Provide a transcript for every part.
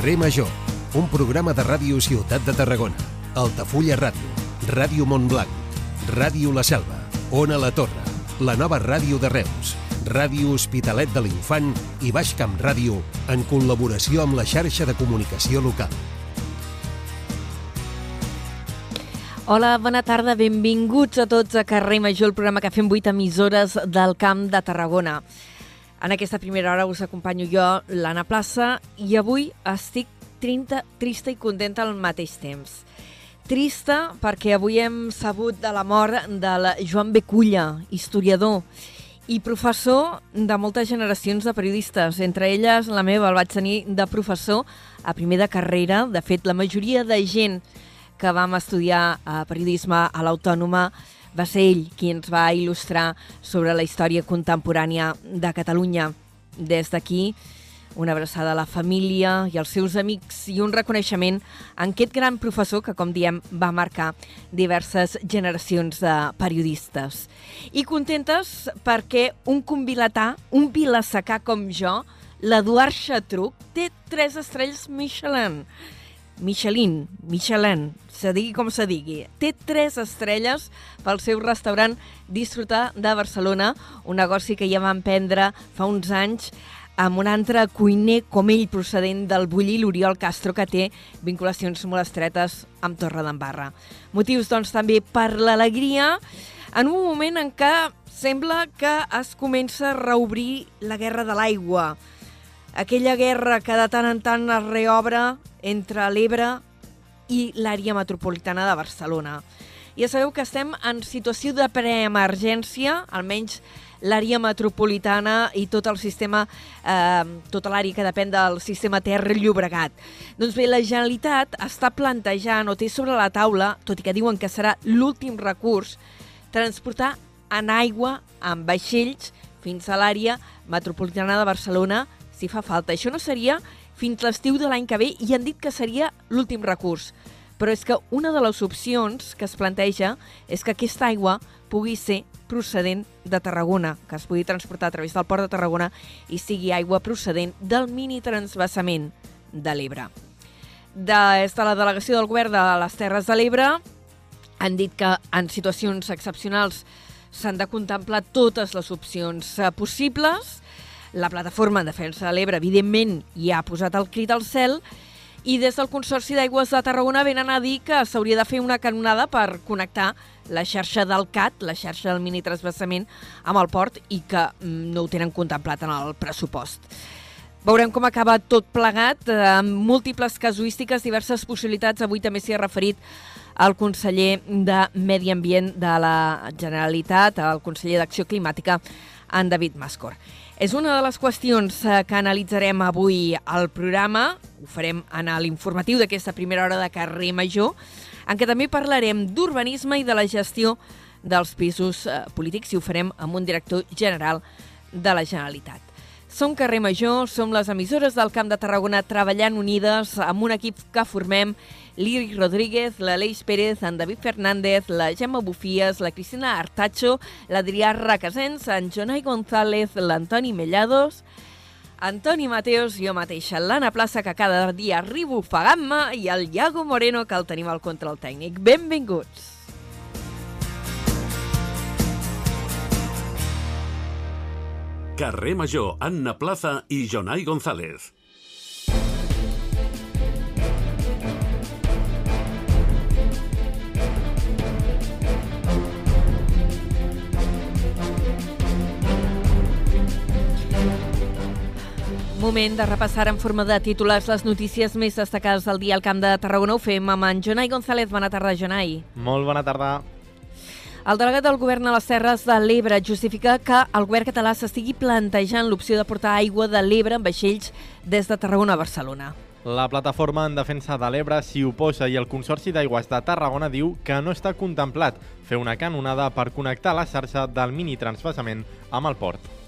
Carrer Major, un programa de ràdio Ciutat de Tarragona, Altafulla Ràdio, Ràdio Montblanc, Ràdio La Selva, Ona La Torre, la nova ràdio de Reus, Ràdio Hospitalet de l'Infant i Baix Camp Ràdio en col·laboració amb la xarxa de comunicació local. Hola, bona tarda, benvinguts a tots a Carrer Major, el programa que fem 8 emissores del Camp de Tarragona. En aquesta primera hora us acompanyo jo, l'Anna Plaça, i avui estic trinta, trista i contenta al mateix temps. Trista perquè avui hem sabut de la mort del Joan Beculla, historiador i professor de moltes generacions de periodistes. Entre elles, la meva el vaig tenir de professor a primer de carrera. De fet, la majoria de gent que vam estudiar eh, periodisme a l'Autònoma, va ser ell qui ens va il·lustrar sobre la història contemporània de Catalunya. Des d'aquí, una abraçada a la família i als seus amics i un reconeixement a aquest gran professor que, com diem, va marcar diverses generacions de periodistes. I contentes perquè un convilatà, un vilassacà com jo, l'Eduard Xatruc, té tres estrelles Michelin. Michelin, Michelin, se digui com se digui. Té tres estrelles pel seu restaurant Disfrutar de Barcelona, un negoci que ja van prendre fa uns anys amb un altre cuiner com ell procedent del Bulli, l'Oriol Castro, que té vinculacions molt estretes amb Torre d'Embarra. Motius, doncs, també per l'alegria en un moment en què sembla que es comença a reobrir la guerra de l'aigua. Aquella guerra que de tant en tant es reobre entre l'Ebre i l'àrea metropolitana de Barcelona. Ja sabeu que estem en situació de preemergència, almenys l'àrea metropolitana i tot el sistema, eh, tota l'àrea que depèn del sistema Ter-Llobregat. Doncs bé, la Generalitat està plantejant o té sobre la taula, tot i que diuen que serà l'últim recurs, transportar en aigua amb vaixells fins a l'àrea metropolitana de Barcelona si fa falta. Això no seria fins l'estiu de l'any que ve i han dit que seria l'últim recurs. Però és que una de les opcions que es planteja és que aquesta aigua pugui ser procedent de Tarragona, que es pugui transportar a través del port de Tarragona i sigui aigua procedent del mini transvasament de l'Ebre. Des de la delegació del govern de les Terres de l'Ebre han dit que en situacions excepcionals s'han de contemplar totes les opcions eh, possibles la plataforma en defensa de l'Ebre, evidentment, ja ha posat el crit al cel i des del Consorci d'Aigües de Tarragona venen a dir que s'hauria de fer una canonada per connectar la xarxa del CAT, la xarxa del mini transvasament, amb el port i que mm, no ho tenen contemplat en el pressupost. Veurem com acaba tot plegat, eh, amb múltiples casuístiques, diverses possibilitats. Avui també s'hi ha referit el conseller de Medi Ambient de la Generalitat, el conseller d'Acció Climàtica, en David Mascor. És una de les qüestions eh, que analitzarem avui al programa. Ho farem en l'informatiu d'aquesta primera hora de carrer Major, en què també parlarem d'urbanisme i de la gestió dels pisos eh, polítics i ho farem amb un director general de la Generalitat. Som Carrer Major, som les emissores del Camp de Tarragona treballant unides amb un equip que formem l'Iri Rodríguez, l'Aleix Pérez, en David Fernández, la Gemma Bufies, la Cristina Artacho, l'Adrià Racasens, en Jonai González, l'Antoni Mellados, Antoni Mateos, jo mateixa, l'Anna Plaça, que cada dia arribo ofegant-me, i el Iago Moreno, que el tenim al control tècnic. Benvinguts! Carrer Major, Anna Plaza i Jonai González. Moment de repassar en forma de titulars les notícies més destacades del dia al Camp de Tarragona. Ho fem amb en Jonai González. Bona tarda, Jonai. Molt bona tarda. El delegat del govern a les Terres de l'Ebre justifica que el govern català s'estigui plantejant l'opció de portar aigua de l'Ebre en vaixells des de Tarragona a Barcelona. La plataforma en defensa de l'Ebre s'hi oposa i el Consorci d'Aigües de Tarragona diu que no està contemplat fer una canonada per connectar la xarxa del mini transvasament amb el port.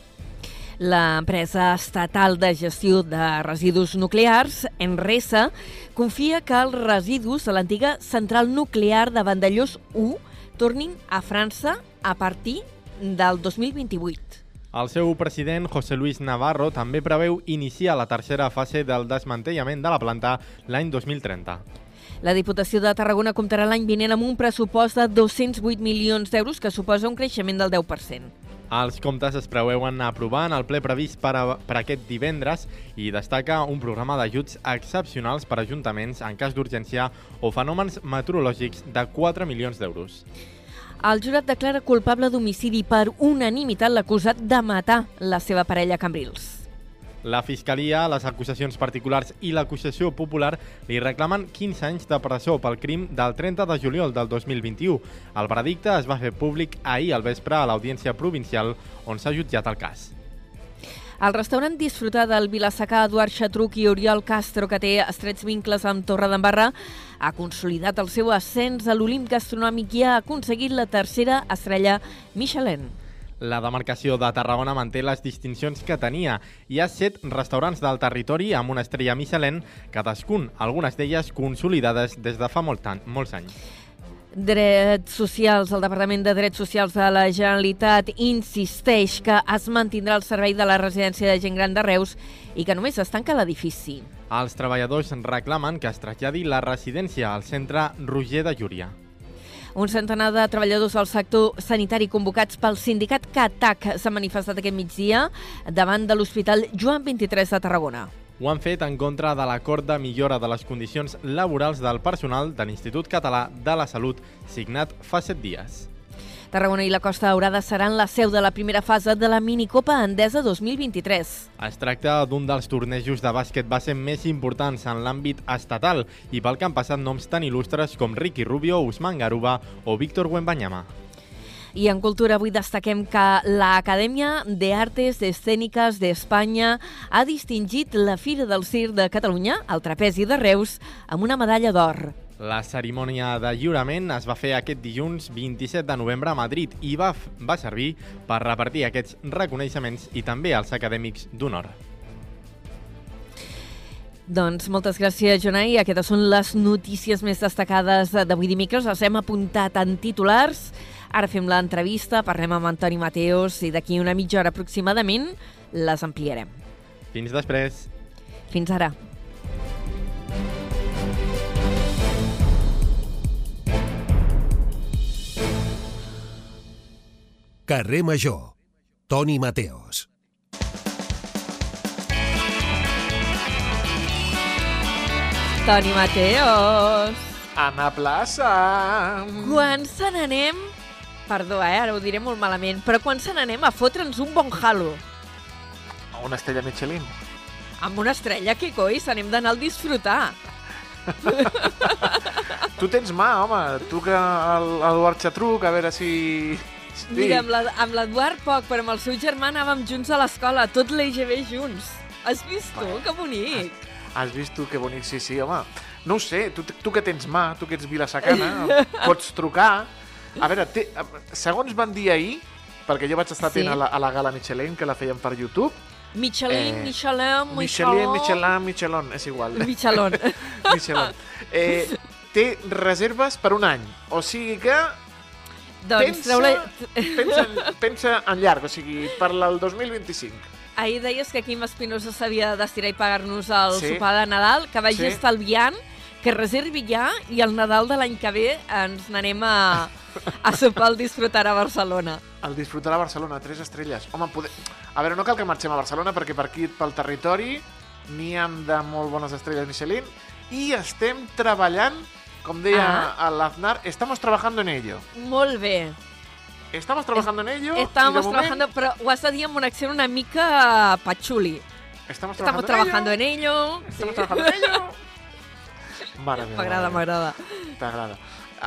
L'empresa estatal de gestió de residus nuclears, Enresa, confia que els residus de l'antiga central nuclear de Vandellós 1 tornin a França a partir del 2028. El seu president, José Luis Navarro, també preveu iniciar la tercera fase del desmantellament de la planta l'any 2030. La Diputació de Tarragona comptarà l'any vinent amb un pressupost de 208 milions d'euros, que suposa un creixement del 10%. Els comptes es preveuen aprovar en el ple previst per, a, per aquest divendres i destaca un programa d'ajuts excepcionals per a ajuntaments en cas d'urgència o fenòmens meteorològics de 4 milions d'euros. El jurat declara culpable d'homicidi per unanimitat l'acusat de matar la seva parella Cambrils. La Fiscalia, les acusacions particulars i l'acusació popular li reclamen 15 anys de presó pel crim del 30 de juliol del 2021. El veredicte es va fer públic ahir al vespre a l'Audiència Provincial on s'ha jutjat el cas. El restaurant Disfrutar del Vilassacà Eduard Xatruc i Oriol Castro, que té estrets vincles amb Torre d'Embarra, ha consolidat el seu ascens a l'Olimp gastronòmic i ha aconseguit la tercera estrella Michelin. La demarcació de Tarragona manté les distincions que tenia. Hi ha set restaurants del territori amb una estrella Michelin, cadascun, algunes d'elles consolidades des de fa molt any, molts anys. Drets Socials, el Departament de Drets Socials de la Generalitat insisteix que es mantindrà el servei de la residència de gent gran de Reus i que només es tanca l'edifici. Els treballadors reclamen que es traslladi la residència al centre Roger de Llúria. Un centenar de treballadors del sector sanitari convocats pel sindicat CATAC s'han manifestat aquest migdia davant de l'Hospital Joan 23 de Tarragona. Ho han fet en contra de l'acord de millora de les condicions laborals del personal de l'Institut Català de la Salut, signat fa set dies. Tarragona i la Costa Daurada seran la seu de la primera fase de la Minicopa Endesa 2023. Es tracta d'un dels tornejos de bàsquet base més importants en l'àmbit estatal i pel que han passat noms tan il·lustres com Ricky Rubio, Usman Garuba o Víctor Wembanyama. I en cultura avui destaquem que l'Acadèmia de Artes Escèniques d'Espanya ha distingit la Fira del Circ de Catalunya, el Trapezi de Reus, amb una medalla d'or. La cerimònia de lliurament es va fer aquest dilluns 27 de novembre a Madrid i va, va servir per repartir aquests reconeixements i també als acadèmics d'honor. Doncs moltes gràcies, Jonai. Aquestes són les notícies més destacades d'avui dimecres. Les hem apuntat en titulars. Ara fem l'entrevista, parlem amb Antoni Mateos i d'aquí una mitja hora aproximadament les ampliarem. Fins després. Fins ara. Carrer Major. Toni Mateos. Toni Mateos. Anna Plaça. Quan se n'anem... Perdó, eh? Ara ho diré molt malament. Però quan se n'anem a fotre'ns un bon halo. Una estrella Michelin. Amb una estrella, què coi? Se n'hem d'anar al disfrutar. tu tens mà, home. Tu que l'Eduard Xatruc, a veure si... Sí. Mira, amb l'Eduard poc, però amb el seu germà anàvem junts a l'escola, tot l'EGB junts. Has vist tu? Que bonic. Has, has vist tu? Que bonic, sí, sí, home. No ho sé, tu, tu que tens mà, tu que ets vilassacana, pots trucar. A veure, té, segons van dir ahir, perquè jo vaig estar atent sí. a, la, a la gala Michelin, que la feien per YouTube, Michelin, eh, Michelin, Michelin, Michelin, Michelin, és igual. Michelin. Michelin. Eh, té reserves per un any, o sigui que doncs pensa, pensa, pensa en llarg, o sigui, per al 2025. Ahir deies que Quim Espinosa s'havia d'estirar i pagar-nos el Sí. sopar de Nadal, que vagi Sí. estalviant, que reservi ja i el Nadal de l'any que ve ens n'anem a, a sopar al disfrutar a Barcelona. El disfrutar a Barcelona, tres estrelles. Home, poder... a veure, no cal que marxem a Barcelona perquè per aquí, pel territori, n'hi han de molt bones estrelles Michelin i estem treballant, com deia Ah. l'Aznar, estamos trabajando en ello. Molt bé. Estamos trabajando en ello Estamos de trabajando, moment però ho has de dir amb una acció una mica patxuli. estamos Estamos trabajando, trabajando en ello. Estamos trabajando en ello. Mare meva. M'agrada, m'agrada. T'agrada.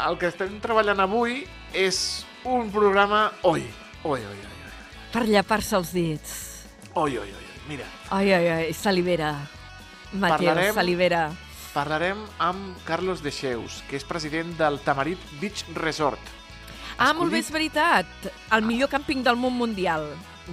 El que estem treballant avui és un programa... Oi, oi, oi, oi. Per llepar-se els dits. Oi, oi, oi. oi. Mira, Ai, ai, ai, salivera. Mateu, Parlarem- salivera. Parlarem amb Carlos Deixeus, que és president del Tamarit Beach Resort. Ah, molt bé, és veritat. El millor càmping del món mundial.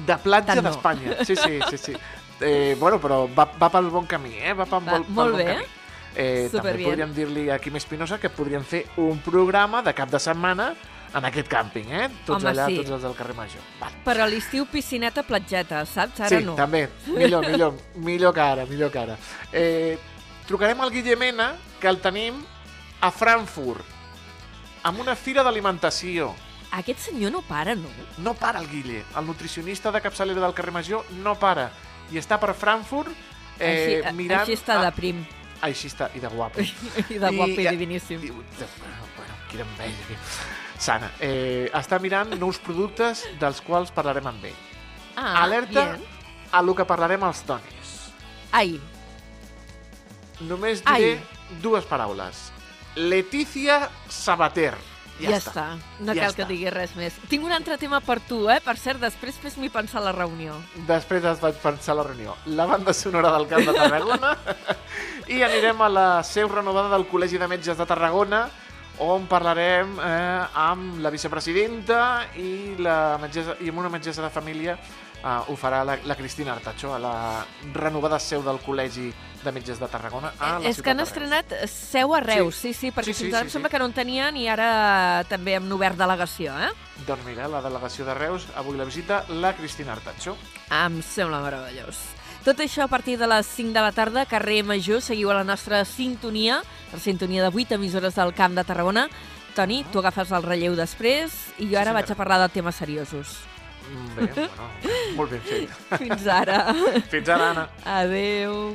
De platja no. d'Espanya. Sí, sí, sí, sí. Eh, bueno, però va, va pel bon camí, eh? Va pel, Va, pel, pel molt bon bé. camí. Eh, també Superbien. podríem dir-li a Quim Espinosa que podríem fer un programa de cap de setmana en aquest càmping, eh? Tots Home, allà, sí. tots els del carrer Major. Val. Per a l'estiu, piscineta, platgeta, saps? Ara sí, no. també. Millor, millor, millor que ara, millor que ara. Eh, trucarem al Guille Mena, que el tenim a Frankfurt, amb una fira d'alimentació. Aquest senyor no para, no? No para el Guille. El nutricionista de capçalera del carrer Major no para. I està per Frankfurt eh, així, mirant... així està a- de prim. Així està, i de guapo. I de guapo i, diviníssim. I, bueno, quina enveja. Sana, eh, està mirant nous productes dels quals parlarem amb ell. Ah, Alerta bien. a lo que parlarem als tonis. Ai, Només Ai. diré dues paraules. Letícia Sabater. ja, ja està. No Ja cal que està. digui res més. Tinc un altre tema per tu, eh? Per cert, després fes-m'hi pensar la reunió. Després es vaig pensar la reunió. La banda sonora del Camp de Tarragona i anirem a la seu renovada del Col·legi de Metges de Tarragona on parlarem eh, amb la vicepresidenta i, la metgessa, i amb una metgessa de família eh, ho farà la, la Cristina Artacho a la renovada seu del Col·legi de Metges de Tarragona a la És que han estrenat seu a Reus, sí, sí, perquè Sí, sí, fins ara sí, em sembla sí. que no en tenien i ara també hem obert delegació, eh? Doncs mira, la delegació de Reus, avui la visita la Cristina Artacho. Em sembla meravellós. Tot això a partir de les 5 de la tarda, carrer Major, seguiu a la nostra sintonia, la sintonia de 8 emissores del Camp de Tarragona. Toni, tu agafes el relleu després i jo Sí, ara vaig senyora. a parlar de temes seriosos. Mm, Bé, bueno, molt ben fet. Fins ara. Fins ara, Anna. Adeu.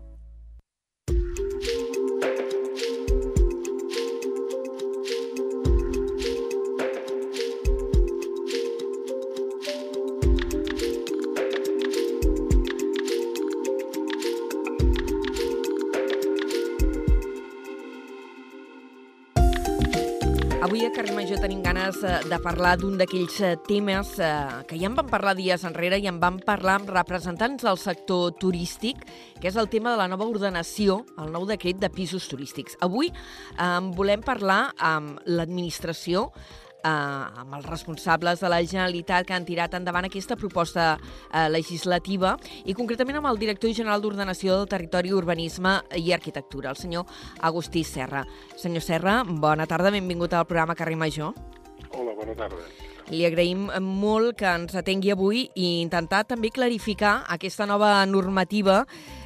Tenim ganes eh, de parlar d'un d'aquells eh, temes eh, que ja en vam parlar dies enrere i en vam parlar amb representants del sector turístic, que és el tema de la nova ordenació, el nou decret de pisos turístics. Avui en volem parlar amb l'administració, eh, amb els responsables de la Generalitat que han tirat endavant aquesta proposta eh, legislativa i concretament amb el director general d'Ordenació del Territori, Urbanisme i Arquitectura, el senyor Agustí Serra. Senyor Serra, bona tarda, benvingut al programa Carrer Major. Hola, bona tarda. Li agraïm molt que ens atengui avui i intentar també clarificar aquesta nova normativa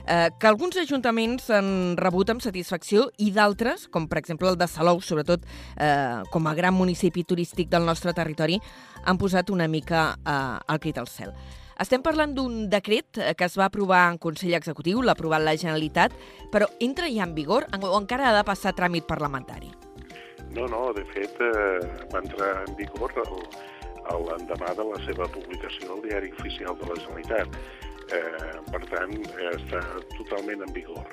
eh, que alguns ajuntaments han rebut amb satisfacció i d'altres, com per exemple el de Salou, sobretot eh, com a gran municipi turístic del nostre territori, han posat una mica eh, al crit al cel. Estem parlant d'un decret eh, que es va aprovar en Consell Executiu, l'ha aprovat la Generalitat, però entra ja en vigor o encara ha de passar tràmit parlamentari? No, no, de fet, eh, va entrar en vigor l'endemà de la seva publicació al Diari Oficial de la Generalitat. Eh, per tant, eh, està totalment en vigor.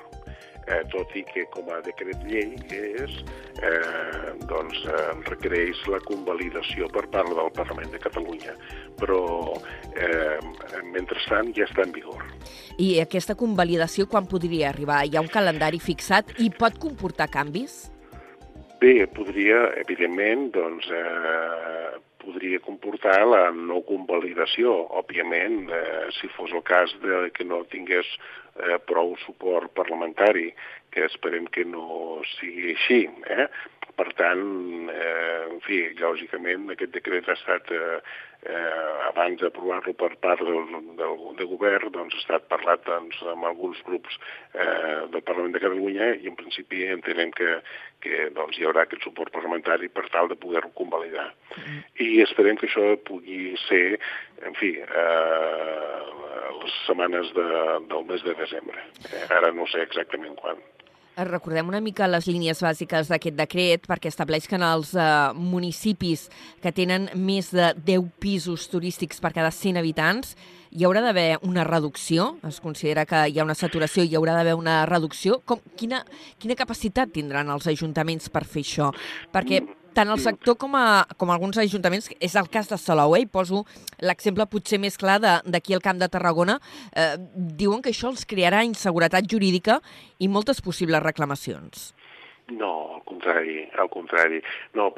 Eh, tot i que com a decret llei és, eh, doncs eh, requereix la convalidació per part del Parlament de Catalunya. Però, eh, mentrestant, ja està en vigor. I aquesta convalidació quan podria arribar? Hi ha un calendari fixat i pot comportar canvis? Bé, podria, evidentment, doncs, eh, podria comportar la no convalidació. Òbviament, eh, si fos el cas de que no tingués eh, prou suport parlamentari, que esperem que no sigui així. Eh? Per tant, eh, en fi, lògicament, aquest decret ha estat, eh, eh, abans d'aprovar-lo per part del, del, del govern, doncs ha estat parlat doncs, amb alguns grups eh, del Parlament de Catalunya i en principi entenem que, que doncs, hi haurà aquest suport parlamentari per tal de poder-ho convalidar. I esperem que això pugui ser, en fi, eh, les setmanes de, del mes de desembre. Eh, ara no sé exactament quan. Eh, Recordem una mica les línies bàsiques d'aquest decret perquè estableix que en els eh, municipis que tenen més de 10 pisos turístics per cada 100 habitants hi haurà d'haver una reducció, es considera que hi ha una saturació i hi haurà d'haver una reducció. Com, quina, quina capacitat tindran els ajuntaments per fer això? Perquè tant el sector com, a, com alguns ajuntaments, és el cas de Salou, eh? i poso l'exemple potser més clar de- d'aquí al Camp de Tarragona, eh, diuen que això els crearà inseguretat jurídica i moltes possibles reclamacions. No, al contrari, al contrari. No,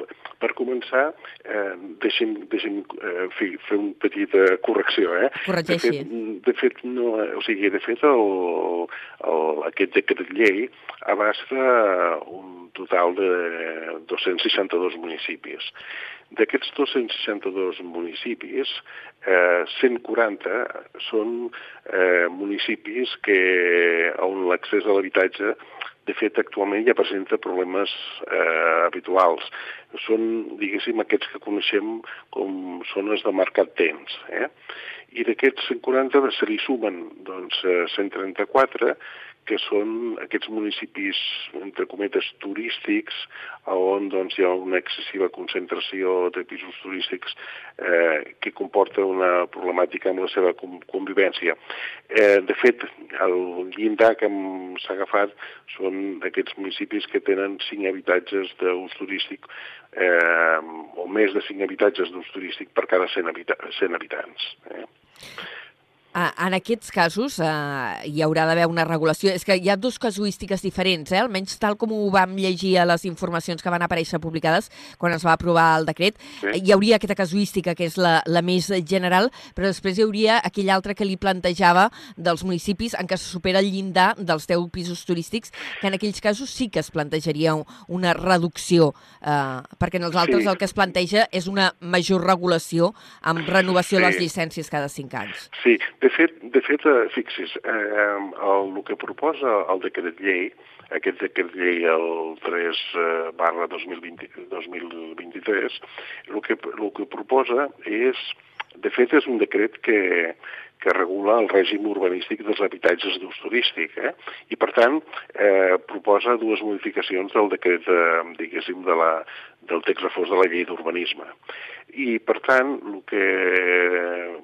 per començar, eh, deixem, deixem eh, fi, fer una petita correcció. Eh? Corregeixi. De fet, de fet, no, o sigui, de fet el, el, aquest decret llei abasta un total de 262 municipis. D'aquests 262 municipis, eh, 140 són eh, municipis que, on l'accés a l'habitatge de fet, actualment ja presenta problemes eh, habituals. Són, diguéssim, aquests que coneixem com zones de mercat tens. Eh? I d'aquests 140 se li sumen doncs, 134 que són aquests municipis, entre cometes, turístics, on doncs, hi ha una excessiva concentració de pisos turístics eh, que comporta una problemàtica amb la seva convivència. Eh, de fet, el llindar que s'ha agafat són aquests municipis que tenen 5 habitatges d'ús turístic eh, o més de 5 habitatges d'ús turístic per cada 100, habita 100 habitants. Eh? En aquests casos eh, hi haurà d'haver una regulació. És que hi ha dues casuístiques diferents, eh? almenys tal com ho vam llegir a les informacions que van aparèixer publicades quan es va aprovar el decret. Sí. Hi hauria aquesta casuística, que és la, la més general, però després hi hauria aquell altre que li plantejava dels municipis en què se supera el llindar dels 10 pisos turístics, que en aquells casos sí que es plantejaria una reducció, eh, perquè en els altres sí. el que es planteja és una major regulació amb renovació sí. de les llicències cada 5 anys. Sí, de fet, de fet eh, fixis, eh, el, el que proposa el decret llei, aquest decret llei el 3 eh, barra 2020, 2023, el que, el que proposa és, de fet, és un decret que, que regula el règim urbanístic dels habitatges d'ús turístic. Eh? I, per tant, eh, proposa dues modificacions del decret, eh, diguéssim, de la, del text reforç de la llei d'urbanisme. I, per tant, el que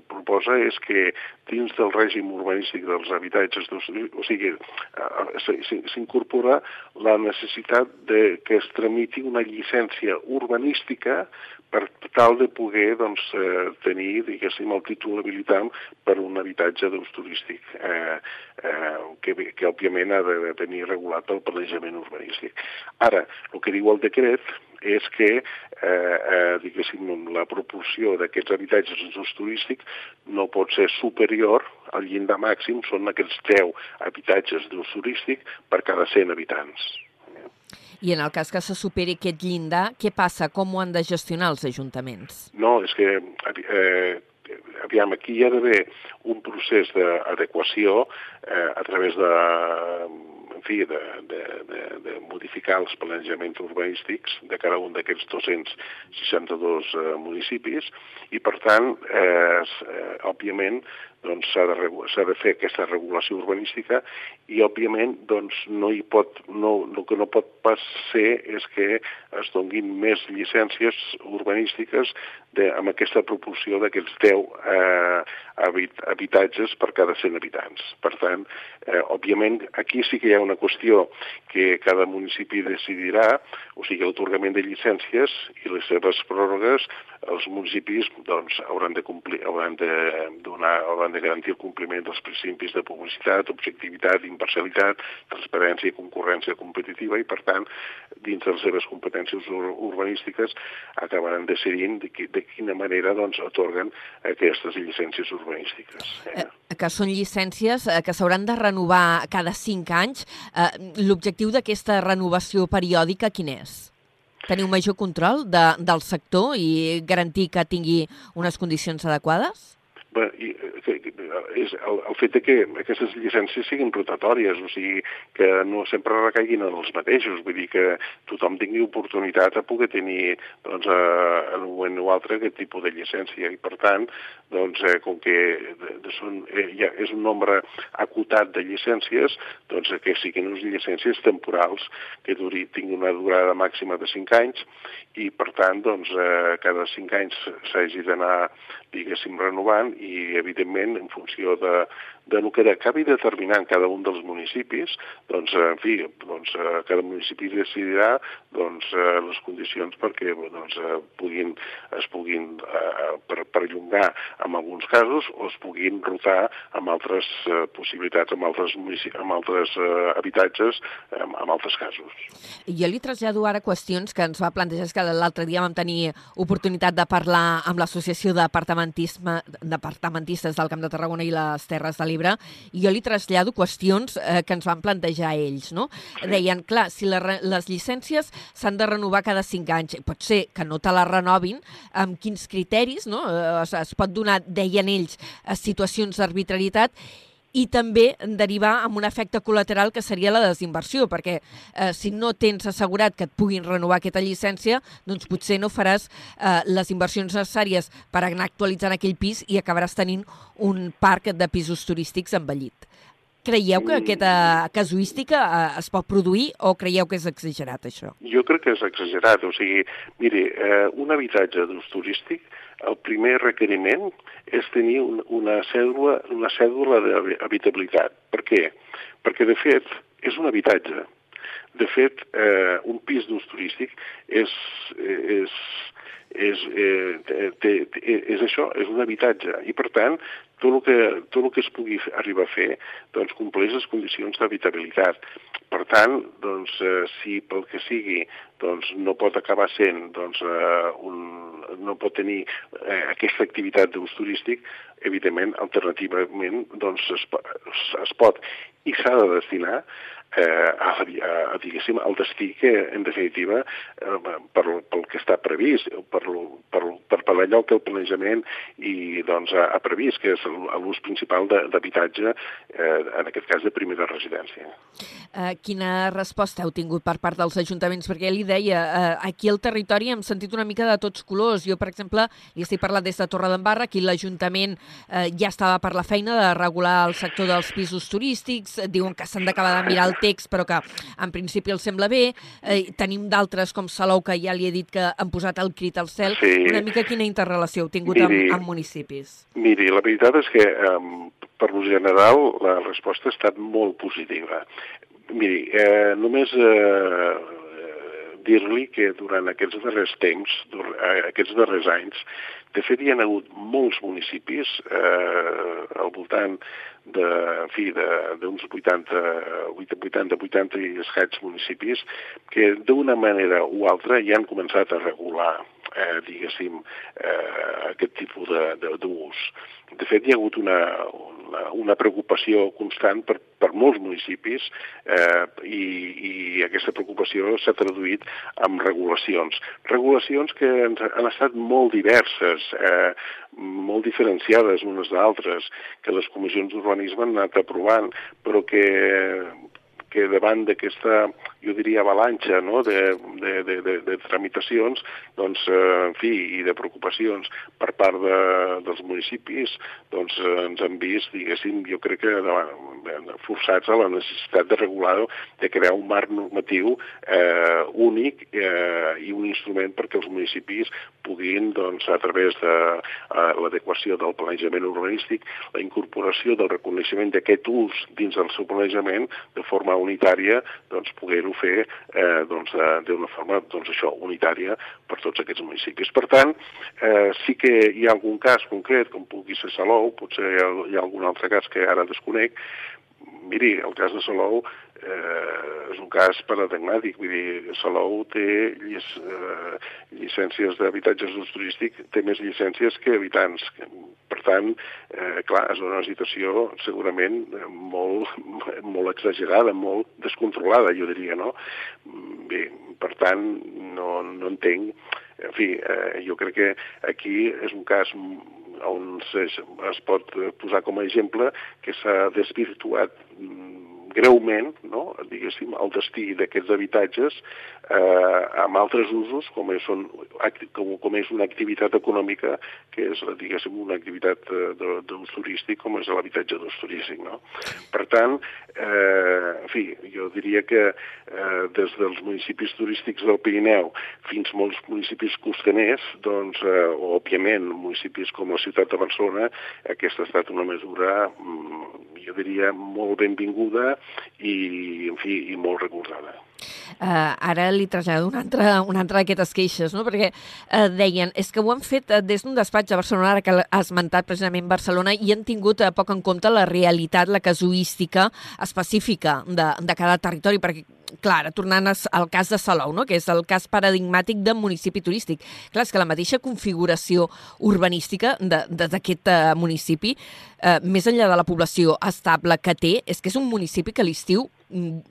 proposa és que dins del règim urbanístic dels habitatges, o sigui, eh, s'incorpora la necessitat de que es tramiti una llicència urbanística per tal de poder doncs, eh, tenir, diguéssim, el títol habilitant per un habitatge d'ús turístic, eh, eh, que, que òbviament ha de tenir regulat pel planejament urbanístic. Ara, el que diu el decret és que, eh, eh, diguéssim, la proporció d'aquests habitatges d'ús turístic no pot ser superior al llindar màxim, són aquests 10 habitatges d'ús turístic per cada 100 habitants. I en el cas que se superi aquest llindar, què passa? Com ho han de gestionar els ajuntaments? No, és que eh, aviam, aquí hi ha d'haver un procés d'adequació eh, a través de fi, de, de, de, de modificar els planejaments urbanístics de cada un d'aquests 262 eh, municipis i, per tant, eh, eh, òbviament, doncs s'ha de, de fer aquesta regulació urbanística i, òbviament, doncs, no hi pot, no, el que no pot pas ser és que es donguin més llicències urbanístiques de, amb aquesta proporció d'aquests 10 eh, habit, habitatges per cada 100 habitants. Per tant, eh, òbviament, aquí sí que hi ha una qüestió que cada municipi decidirà, o sigui, l'atorgament de llicències i les seves pròrrogues, els municipis doncs, hauran de complir, hauran de donar, hauran de garantir el compliment dels principis de publicitat, objectivitat, imparcialitat, transparència i concurrència competitiva i, per tant, dins de les seves competències ur urbanístiques acabaran decidint de, qui, de quina manera doncs, atorguen aquestes llicències urbanístiques. Eh? que són llicències eh, que s'hauran de renovar cada cinc anys. Eh, L'objectiu d'aquesta renovació periòdica quin és? Tenir un major control de, del sector i garantir que tingui unes condicions adequades? Bé, i, que, és el, el fet de que aquestes llicències siguin rotatòries, o sigui, que no sempre recaiguin en els mateixos, vull dir que tothom tingui oportunitat a poder tenir doncs, a, en un moment o altre aquest tipus de llicència. I per tant, doncs, eh, com que de, de són, eh, ja és un nombre acotat de llicències, doncs que siguin unes llicències temporals que duri, tinguin una durada màxima de 5 anys i per tant, doncs, eh, cada 5 anys s'hagi d'anar, diguéssim, renovant i evidentment en funció de, de lo que acabi determinant cada un dels municipis, doncs, en fi, doncs, eh, cada municipi decidirà doncs, eh, les condicions perquè doncs, eh, puguin, es puguin eh, per, perllongar en alguns casos o es puguin rotar amb altres eh, possibilitats, amb altres, amb altres eh, habitatges, en, altres casos. Jo li trasllado ara qüestions que ens va plantejar, que l'altre dia vam tenir oportunitat de parlar amb l'Associació Departamentistes del Camp de Tarragona i les Terres de i jo li trasllado qüestions eh, que ens van plantejar ells. No? Sí. Deien, clar, si la, les llicències s'han de renovar cada cinc anys, pot ser que no te la renovin, amb quins criteris, no? Eh, es, es pot donar, deien ells, situacions d'arbitrarietat, i també derivar amb un efecte col·lateral que seria la desinversió, perquè eh, si no tens assegurat que et puguin renovar aquesta llicència, doncs potser no faràs eh, les inversions necessàries per anar actualitzant aquell pis i acabaràs tenint un parc de pisos turístics envellit. Creieu que aquesta casuística eh, es pot produir o creieu que és exagerat, això? Jo crec que és exagerat. O sigui, miri, eh, un habitatge d'ús turístic, el primer requeriment és tenir un, una cèdula, una cèdula d'habitabilitat. Per què? Perquè, de fet, és un habitatge. De fet, eh, un pis d'ús turístic és, és, és, eh, té, té, és això, és un habitatge. I, per tant, tot el que, tot el que es pugui arribar a fer doncs, compleix les condicions d'habitabilitat. Per tant, doncs, eh, si pel que sigui doncs, no pot acabar sent doncs, eh, un, no pot tenir eh, aquesta activitat d'ús turístic, evidentment, alternativament, doncs, es, es pot i s'ha de destinar eh, a, a, a, diguéssim, al destí que, en definitiva, eh, per, pel que està previst, per, per, per, per allò que el planejament i, doncs, ha, ha previst, que és l'ús principal d'habitatge, eh, en aquest cas de primera residència. Eh, quina resposta heu tingut per part dels ajuntaments? Perquè li deia, eh, aquí al territori hem sentit una mica de tots colors. Jo, per exemple, li estic parlant des de Torredembarra, aquí l'Ajuntament eh, ja estava per la feina de regular el sector dels pisos turístics, diuen que s'han d'acabar de mirar el text, però que en principi els sembla bé. Eh, tenim d'altres com Salou, que ja li he dit que han posat el crit al cel. Sí. Una mica quina interrelació heu tingut miri, amb, amb municipis? Miri, la veritat és que um, per lo general la resposta ha estat molt positiva. Miri, eh, només eh, dir-li que durant aquests darrers temps, eh, aquests darrers anys, de fet, hi ha hagut molts municipis eh, al voltant de, en fi, d'uns 80, 80, 80 i escaig municipis que d'una manera o altra ja han començat a regular eh, diguéssim, eh, aquest tipus d'ús. De, de fet, hi ha hagut una, una, una preocupació constant per, per molts municipis eh, i, i aquesta preocupació s'ha traduït en regulacions. Regulacions que han estat molt diverses, eh, molt diferenciades unes d'altres, que les comissions d'urbanisme han anat aprovant, però que que davant d'aquesta, jo diria, avalanxa no? de, de, de, de, de tramitacions, doncs, eh, en fi, i de preocupacions per part de, dels municipis, doncs eh, ens han vist, diguéssim, jo crec que davant, forçats a la necessitat de regular, de crear un marc normatiu eh, únic eh, i un instrument perquè els municipis puguin, doncs, a través de l'adequació del planejament urbanístic, la incorporació del reconeixement d'aquest ús dins del seu planejament de forma unitària, doncs poder-ho fer eh, doncs, d'una forma doncs, això, unitària per tots aquests municipis. Per tant, eh, sí que hi ha algun cas concret, com pugui ser Salou, potser hi ha, algun altre cas que ara desconec, miri, el cas de Salou eh, és un cas paradigmàtic, vull dir, Salou té llic, eh, llicències d'habitatges d'ús turístic, té més llicències que habitants. Per tant, eh, clar, és una situació segurament molt, molt exagerada, molt descontrolada, jo diria, no? Bé, per tant, no, no entenc... En fi, eh, jo crec que aquí és un cas on es, es pot posar com a exemple que s'ha desvirtuat greument, no? diguéssim, el destí d'aquests habitatges eh, amb altres usos, com és, un, com, com és una activitat econòmica, que és, diguéssim, una activitat eh, d'ús turístic, com és l'habitatge d'ús turístic. No? Per tant, eh, en fi, jo diria que eh, des dels municipis turístics del Pirineu fins molts municipis costaners, doncs, eh, òbviament, municipis com la ciutat de Barcelona, aquesta ha estat una mesura, mm, jo diria, molt benvinguda i, en fi, i molt recordada. Uh, ara li trasllado una altra, una altra d'aquestes queixes, no? perquè uh, deien, és que ho han fet uh, des d'un despatx a Barcelona, ara que ha esmentat precisament Barcelona, i han tingut uh, poc en compte la realitat, la casuística específica de, de cada territori, perquè clar, tornant al cas de Salou, no? que és el cas paradigmàtic de municipi turístic. Clar, és que la mateixa configuració urbanística d'aquest uh, municipi, uh, més enllà de la població estable que té, és que és un municipi que l'estiu mm,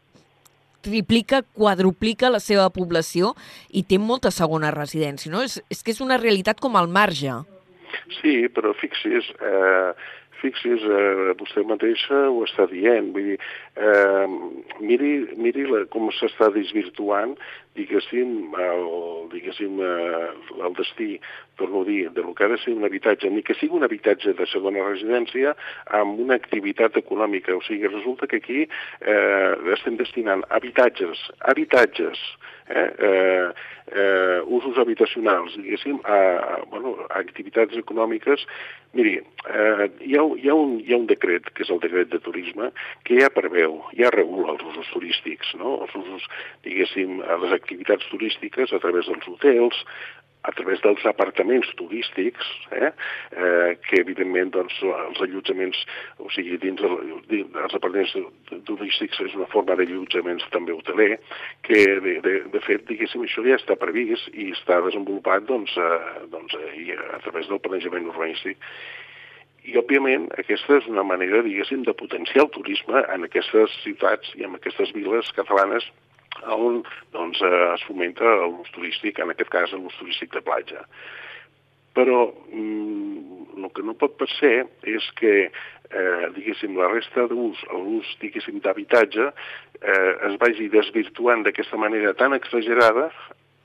triplica, quadruplica la seva població i té molta segona residència, no? És, és que és una realitat com al marge. Sí, però fixi's, eh, fixi's, eh, vostè mateixa ho està dient, vull dir, eh, miri, miri la, com s'està desvirtuant, diguéssim, el, diguéssim, eh, el destí, torno a dir, de lo que ha de ser un habitatge, ni que sigui un habitatge de segona residència amb una activitat econòmica. O sigui, resulta que aquí eh, estem destinant habitatges, habitatges, eh, eh, eh, usos habitacionals, diguéssim, a, a, bueno, a activitats econòmiques. Miri, eh, hi, ha, hi, ha un, hi ha un decret, que és el decret de turisme, que ja preveu, ja regula els usos turístics, no? els usos, diguéssim, les activitats turístiques a través dels hotels, a través dels apartaments turístics, eh, eh, que evidentment doncs, els allotjaments, o sigui, dins, el, els apartaments turístics és una forma d'allotjaments també hoteler, que de, de, de fet, diguéssim, això ja està previst i està desenvolupat doncs, eh, doncs, eh, a través del planejament urbanístic. I, òbviament, aquesta és una manera, diguéssim, de potenciar el turisme en aquestes ciutats i en aquestes viles catalanes on doncs, eh, es fomenta l'ús turístic, en aquest cas l'ús turístic de platja. Però mm, el que no pot ser és que eh, diguéssim, la resta d'ús, l'ús, diguéssim, d'habitatge, eh, es vagi desvirtuant d'aquesta manera tan exagerada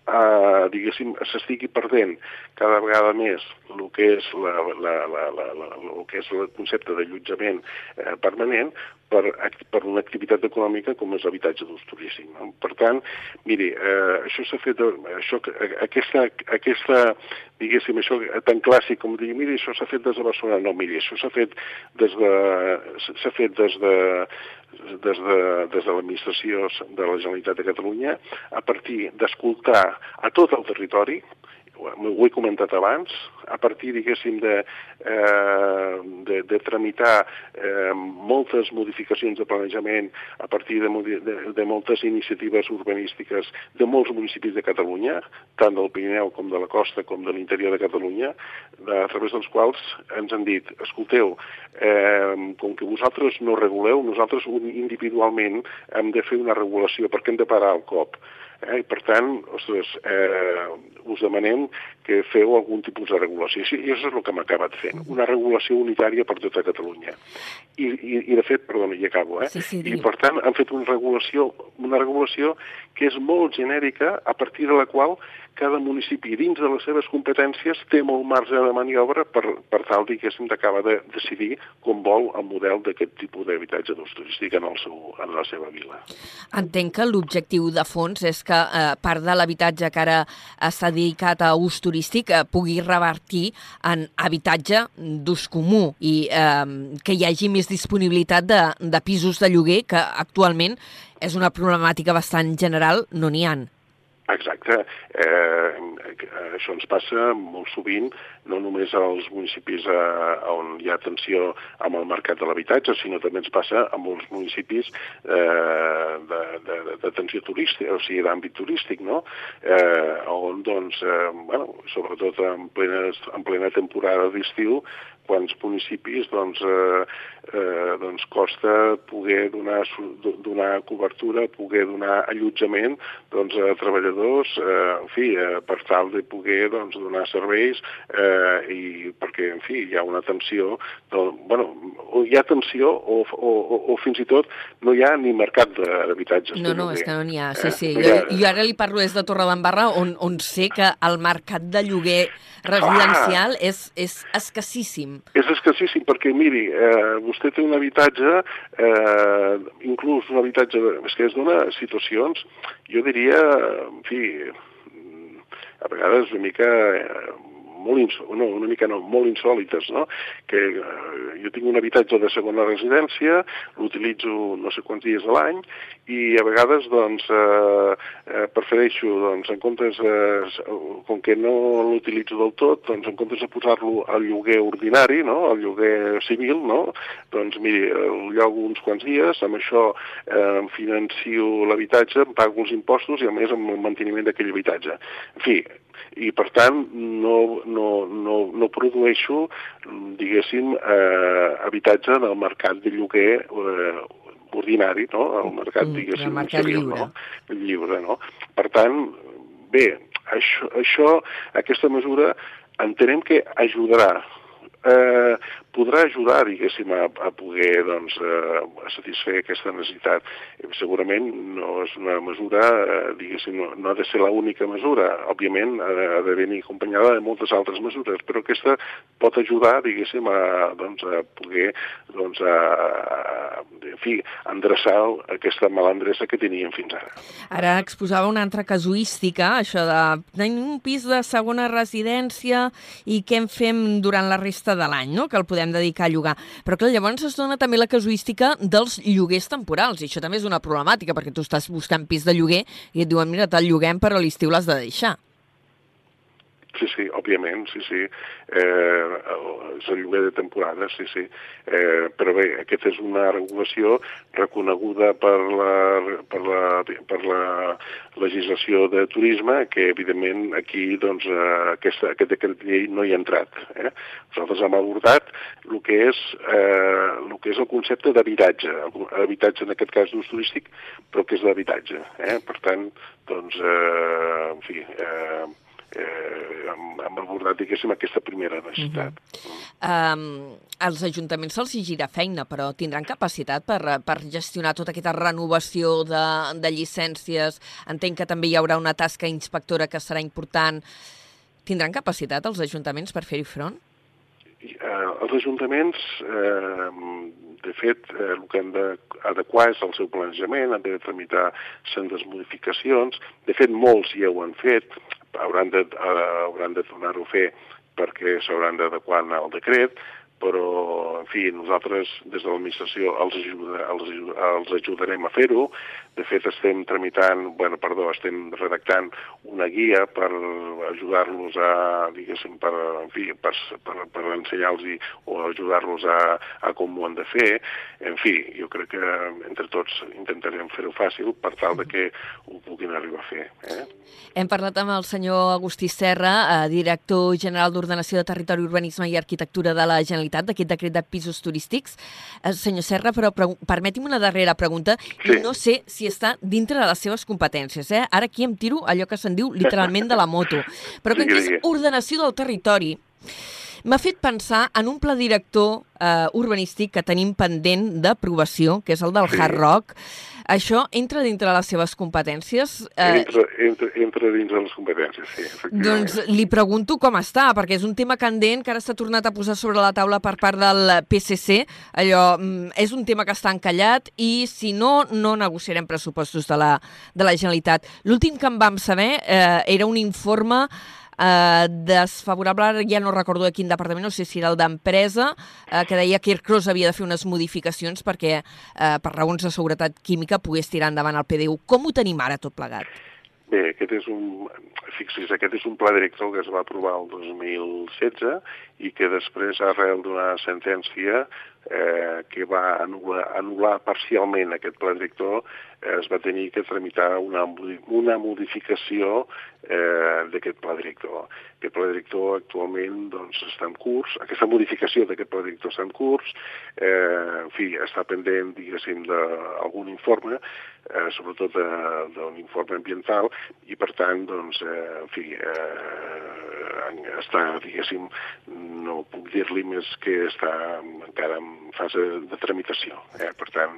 eh, diguéssim, s'estigui perdent cada vegada més el que és, la, la, la, la, la, el, que és el concepte d'allotjament eh, permanent per, per una activitat econòmica com és l'habitatge d'ús turístic. No? Per tant, miri, eh, això s'ha fet, això, aquesta, aquesta, diguéssim, això tan clàssic com dir, miri, això s'ha fet des de Barcelona. No, miri, això s'ha fet des de, s'ha fet des de, des de, des de l'administració de la Generalitat de Catalunya a partir d'escoltar a tot el territori, ho he comentat abans, a partir, diguéssim, de, eh, de, de tramitar eh, moltes modificacions de planejament a partir de, de, de moltes iniciatives urbanístiques de molts municipis de Catalunya, tant del Pirineu com de la costa com de l'interior de Catalunya, de, a través dels quals ens han dit, escolteu, eh, com que vosaltres no reguleu, nosaltres individualment hem de fer una regulació perquè hem de parar el cop. Eh? I per tant, ostres, eh, us demanem que feu algun tipus de regulació. I això és el que hem acabat fent, una regulació unitària per tota Catalunya. I, i, i de fet, perdona, i acabo, eh? Sí, sí, I per tant han fet una regulació, una regulació que és molt genèrica, a partir de la qual cada municipi dins de les seves competències té molt marge de maniobra per, per tal, diguéssim, d'acabar de decidir com vol el model d'aquest tipus d'habitatge d'ús turístic en, el seu, en la seva vila. Entenc que l'objectiu de fons és que eh, part de l'habitatge que ara està dedicat a ús turístic eh, pugui revertir en habitatge d'ús comú i eh, que hi hagi més disponibilitat de, de pisos de lloguer que actualment és una problemàtica bastant general, no n'hi han. Exacte. Eh, això ens passa molt sovint, no només als municipis eh, on hi ha atenció amb el mercat de l'habitatge, sinó també ens passa a molts municipis eh, d'atenció turística, o sigui, d'àmbit turístic, no? Eh, on, doncs, eh, bueno, sobretot en plena, en plena temporada d'estiu, quants municipis doncs, eh, eh, doncs costa poder donar, donar cobertura, poder donar allotjament doncs, a treballadors, eh, en fi, eh, per tal de poder doncs, donar serveis eh, i perquè, en fi, hi ha una tensió, doncs, bueno, o hi ha tensió o, o, o, o fins i tot no hi ha ni mercat d'habitatges. No, no, és que no n'hi ha, sí, sí. Eh? Jo, jo ara li parlo des de Torredembarra on, on sé que el mercat de lloguer residencial ah, és, és escassíssim. És escassíssim perquè, miri, eh, vostè té un habitatge, eh, inclús un habitatge, és que es dona situacions, jo diria, en fi, a vegades una mica eh, molt no, una mica no, molt insòlites, no? que eh, jo tinc un habitatge de segona residència, l'utilitzo no sé quants dies a l'any i a vegades doncs, eh, eh, prefereixo, doncs, en comptes, eh, com que no l'utilitzo del tot, doncs, en comptes de posar-lo al lloguer ordinari, no? al lloguer civil, no? doncs miri, el llogo uns quants dies, amb això eh, em financio l'habitatge, em pago els impostos i a més amb el manteniment d'aquell habitatge. En fi, i per tant no, no, no, no produeixo, diguéssim, eh, habitatge en el mercat de lloguer eh, ordinari, no? el mercat, mm, diguéssim, el mercat civil, lliure. No? lliure. No? Per tant, bé, això, això, aquesta mesura entenem que ajudarà eh, podrà ajudar, diguéssim, a, a poder doncs, a, a satisfer aquesta necessitat. Eh, segurament no és una mesura, eh, diguéssim, no, no ha de ser l'única mesura. Òbviament ha, de venir acompanyada de moltes altres mesures, però aquesta pot ajudar, diguéssim, a, doncs, a poder doncs, a, en fi, endreçar aquesta malandressa que teníem fins ara. Ara exposava una altra casuística, això de tenir un pis de segona residència i què en fem durant la resta de l'any, no? que el podem dedicar a llogar. Però clar, llavors es dona també la casuística dels lloguers temporals, i això també és una problemàtica, perquè tu estàs buscant pis de lloguer i et diuen, mira, te'l lloguem, però a l'estiu l'has de deixar. Sí, sí, òbviament, sí, sí. Eh, és el lloguer de temporada, sí, sí. Eh, però bé, aquesta és una regulació reconeguda per la, per la, per la legislació de turisme, que evidentment aquí doncs, eh, aquesta, aquest decret llei no hi ha entrat. Eh? Nosaltres hem abordat el que és, eh, el, que és el concepte d'habitatge, habitatge en aquest cas d'ús turístic, però que és d'habitatge. Eh? Per tant, doncs, eh, en fi, eh, eh, hem, hem abordat, diguéssim, aquesta primera necessitat. Uh -huh. um, als ajuntaments se'ls gira feina, però tindran capacitat per, per gestionar tota aquesta renovació de, de llicències. Entenc que també hi haurà una tasca inspectora que serà important. Tindran capacitat els ajuntaments per fer-hi front? Eh, els ajuntaments, eh, de fet, eh, el que han d'adequar és el seu planejament, han de tramitar sendes modificacions. De fet, molts ja ho han fet hauran de, uh, de tornar-ho a fer perquè s'hauran d'adequar al decret, però, en fi, nosaltres des de l'administració els, ajuda, els, els ajudarem a fer-ho. De fet, estem tramitant, bueno, perdó, estem redactant una guia per ajudar-los a, diguéssim, per, en fi, per, per, per ensenyar-los o ajudar-los a, a com ho han de fer. En fi, jo crec que entre tots intentarem fer-ho fàcil per tal de que ho puguin arribar a fer. Eh? Hem parlat amb el senyor Agustí Serra, eh, director general d'Ordenació de Territori, Urbanisme i Arquitectura de la Generalitat Generalitat d'aquest decret de pisos turístics. Eh, senyor Serra, però permeti'm una darrera pregunta sí. i no sé si està dintre de les seves competències. Eh? Ara aquí em tiro allò que se'n diu literalment de la moto. Però que és ordenació del territori, m'ha fet pensar en un pla director eh, urbanístic que tenim pendent d'aprovació, que és el del sí. Hard Rock. Això entra dintre les seves competències? Eh... Entra, entra, entra dins de les competències, sí. Doncs li pregunto com està, perquè és un tema candent que ara s'ha tornat a posar sobre la taula per part del PSC. Allò mm, és un tema que està encallat i, si no, no negociarem pressupostos de la, de la Generalitat. L'últim que en vam saber eh, era un informe eh, desfavorable, ja no recordo de quin departament, no sé si era el d'empresa, eh, que deia que Aircross havia de fer unes modificacions perquè, eh, per raons de seguretat química, pogués tirar endavant el PDU. Com ho tenim ara tot plegat? Bé, aquest és un, fixis, aquest és un pla director que es va aprovar el 2016 i que després, arrel d'una sentència, eh, que va anul·lar, anul·lar parcialment aquest pla director, eh, es va tenir que tramitar una, una modificació eh, d'aquest pla director. Aquest pla director actualment doncs, està en curs, aquesta modificació d'aquest pla director està en curs, eh, en fi, està pendent, diguéssim, d'algun informe, eh, sobretot d'un informe ambiental, i per tant, doncs, eh, en fi, eh, està, diguéssim, no puc dir-li més que està encara en fase de tramitació. Eh? Per tant,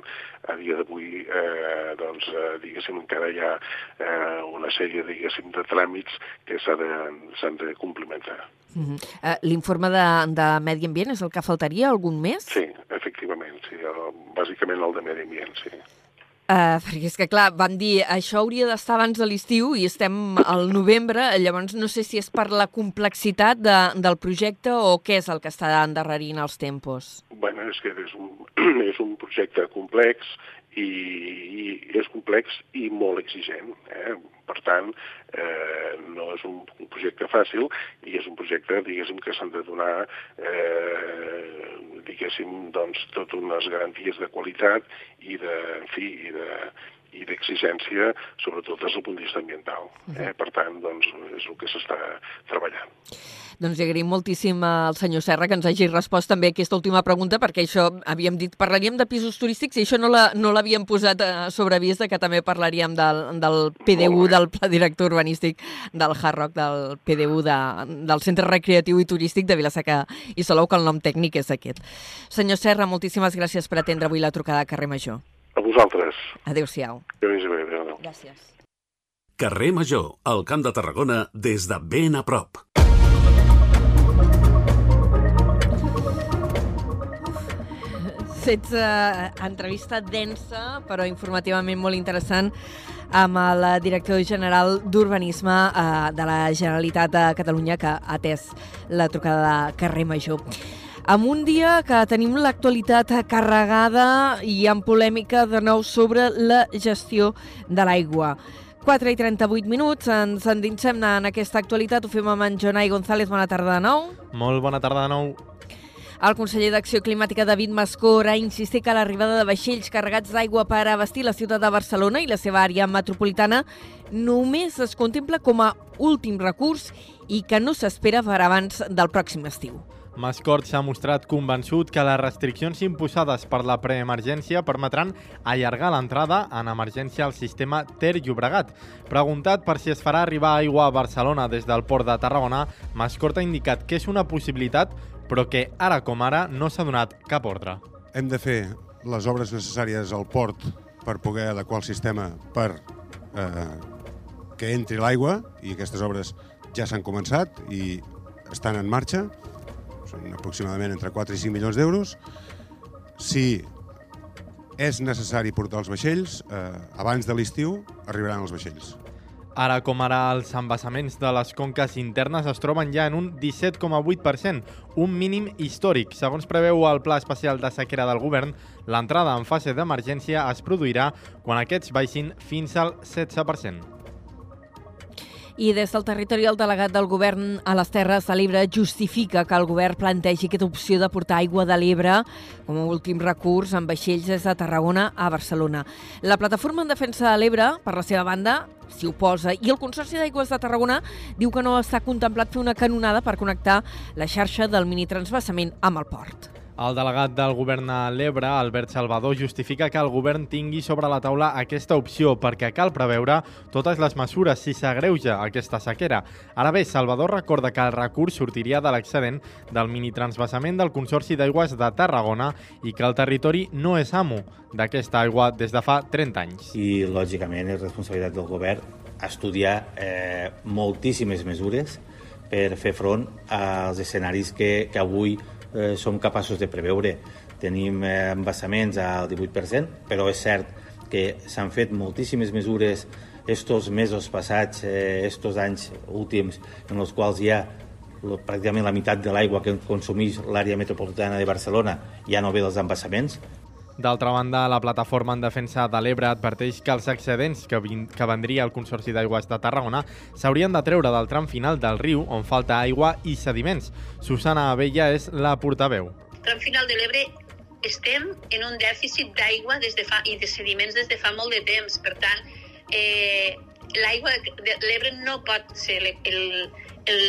a dia d'avui, eh, doncs, eh, diguéssim, encara hi ha eh, una sèrie, diguéssim, de tràmits que s'han de, de complimentar. Uh -huh. uh, L'informe de, de Medi Ambient és el que faltaria, algun més? Sí, efectivament, sí, el, bàsicament el de Medi Ambient, sí. Uh, perquè és que, clar, van dir això hauria d'estar abans de l'estiu i estem al novembre, llavors no sé si és per la complexitat de, del projecte o què és el que està endarrerint els tempos. bueno, és que és un, és un projecte complex i, i és complex i molt exigent. Eh? Per tant, eh, no és un, un projecte fàcil i és un projecte, diguéssim, que s'han de donar, eh, diguéssim, doncs, tot unes garanties de qualitat i de, en fi, i de, i d'exigència, sobretot des del punt de vista ambiental. Eh? Per tant, doncs, és el que s'està treballant. Doncs li agraïm moltíssim al senyor Serra que ens hagi respost també aquesta última pregunta, perquè això havíem dit, parlaríem de pisos turístics i això no l'havíem no posat a sobreavís de que també parlaríem del, del PDU, del Pla Director Urbanístic del Hard del PDU de, del Centre Recreatiu i Turístic de Vilaseca i Salou, que el nom tècnic és aquest. Senyor Serra, moltíssimes gràcies per atendre avui la trucada a Carrer Major. A vosaltres. Adéu-siau. Adéu, adéu. Gràcies. Carrer Major, al Camp de Tarragona, des de ben a prop. Fets uh, entrevista densa, però informativament molt interessant, amb el director general d'Urbanisme uh, de la Generalitat de Catalunya, que ha atès la trucada de Carrer Major. Amb un dia que tenim l'actualitat carregada i amb polèmica de nou sobre la gestió de l'aigua. 4 i 38 minuts, ens endinsem en aquesta actualitat, ho fem amb en Jonai González, bona tarda de nou. Molt bona tarda de nou. El conseller d'Acció Climàtica, David Mascor, ha insistit que l'arribada de vaixells carregats d'aigua per abastir la ciutat de Barcelona i la seva àrea metropolitana només es contempla com a últim recurs i que no s'espera per abans del pròxim estiu. Mascort s'ha mostrat convençut que les restriccions imposades per la preemergència permetran allargar l'entrada en emergència al sistema Ter Llobregat. Preguntat per si es farà arribar aigua a Barcelona des del port de Tarragona, Mascort ha indicat que és una possibilitat, però que ara com ara no s'ha donat cap ordre. Hem de fer les obres necessàries al port per poder adequar el sistema per eh, que entri l'aigua i aquestes obres ja s'han començat i estan en marxa són aproximadament entre 4 i 5 milions d'euros. Si és necessari portar els vaixells, eh, abans de l'estiu arribaran els vaixells. Ara com ara, els embassaments de les conques internes es troben ja en un 17,8%, un mínim històric. Segons preveu el Pla Especial de Sequera del Govern, l'entrada en fase d'emergència es produirà quan aquests baixin fins al 16%. I des del territori el delegat del govern a les Terres de l'Ebre justifica que el govern plantegi aquesta opció de portar aigua de l'Ebre com a últim recurs amb vaixells des de Tarragona a Barcelona. La plataforma en defensa de l'Ebre, per la seva banda, s'hi oposa i el Consorci d'Aigües de Tarragona diu que no està contemplat fer una canonada per connectar la xarxa del minitransbassament amb el port. El delegat del govern a l'Ebre, Albert Salvador, justifica que el govern tingui sobre la taula aquesta opció perquè cal preveure totes les mesures si s'agreuja aquesta sequera. Ara bé, Salvador recorda que el recurs sortiria de l'excedent del minitransbassament del Consorci d'Aigües de Tarragona i que el territori no és amo d'aquesta aigua des de fa 30 anys. I, lògicament, és responsabilitat del govern estudiar eh, moltíssimes mesures per fer front als escenaris que, que avui eh, som capaços de preveure. Tenim eh, embassaments al 18%, però és cert que s'han fet moltíssimes mesures estos mesos passats, eh, estos anys últims, en els quals hi ha pràcticament la meitat de l'aigua que consumeix l'àrea metropolitana de Barcelona ja no ve dels embassaments. D'altra banda, la plataforma en defensa de l'Ebre adverteix que els excedents que, que vendria el Consorci d'Aigües de Tarragona s'haurien de treure del tram final del riu on falta aigua i sediments. Susana Abella és la portaveu. El tram final de l'Ebre estem en un dèficit d'aigua des de fa, i de sediments des de fa molt de temps. Per tant, eh, l'aigua de l'Ebre no pot ser el, el, el,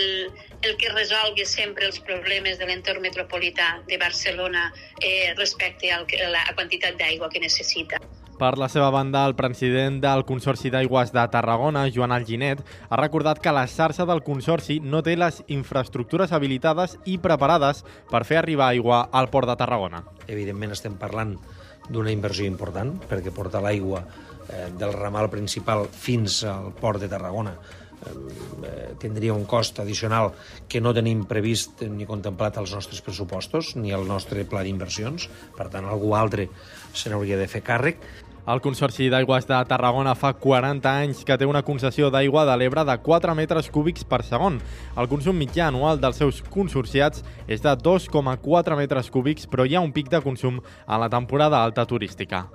el que resolgui sempre els problemes de l'entorn metropolità de Barcelona eh, respecte al, a la quantitat d'aigua que necessita. Per la seva banda, el president del Consorci d'Aigües de Tarragona, Joan Alginet, ha recordat que la xarxa del Consorci no té les infraestructures habilitades i preparades per fer arribar aigua al port de Tarragona. Evidentment estem parlant d'una inversió important, perquè portar l'aigua eh, del ramal principal fins al port de Tarragona tindria un cost addicional que no tenim previst ni contemplat als nostres pressupostos ni al nostre pla d'inversions. Per tant, algú altre se n'hauria de fer càrrec. El Consorci d'Aigües de Tarragona fa 40 anys que té una concessió d'aigua de l'Ebre de 4 metres cúbics per segon. El consum mitjà anual dels seus consorciats és de 2,4 metres cúbics, però hi ha un pic de consum a la temporada alta turística.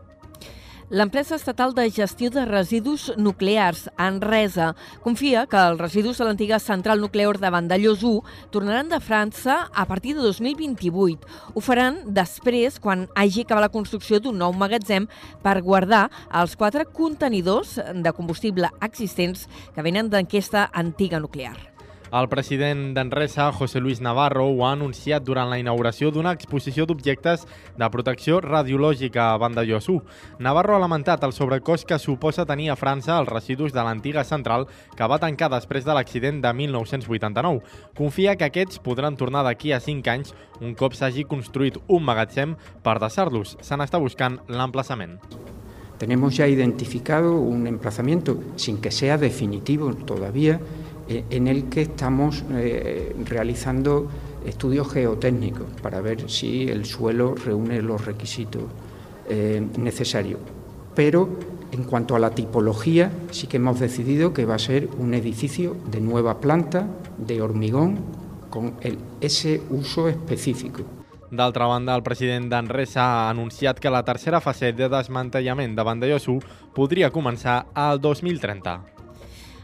L'empresa estatal de gestió de residus nuclears, Enresa, confia que els residus de l'antiga central nuclear de Vandellós 1 tornaran de França a partir de 2028. Ho faran després, quan hagi acabat la construcció d'un nou magatzem per guardar els quatre contenidors de combustible existents que venen d'aquesta antiga nuclear. El president d'Enresa, José Luis Navarro, ho ha anunciat durant la inauguració d'una exposició d'objectes de protecció radiològica a Vandellós 1. Navarro ha lamentat el sobrecost que suposa tenir a França els residus de l'antiga central que va tancar després de l'accident de 1989. Confia que aquests podran tornar d'aquí a 5 anys un cop s'hagi construït un magatzem per deixar-los. Se n'està buscant l'emplaçament. Tenemos ya identificado un emplazamiento, sin que sea definitivo todavía, en el que estamos eh, realizando estudios geotécnicos para ver si el suelo reúne los requisitos eh, necesarios. Pero en cuanto a la tipología, sí que hemos decidido que va a ser un edificio de nueva planta, de hormigón, con ese uso específico. D'altra banda, el president d'Enresa ha anunciat que la tercera fase de desmantellament de Vandellós podria començar al 2030.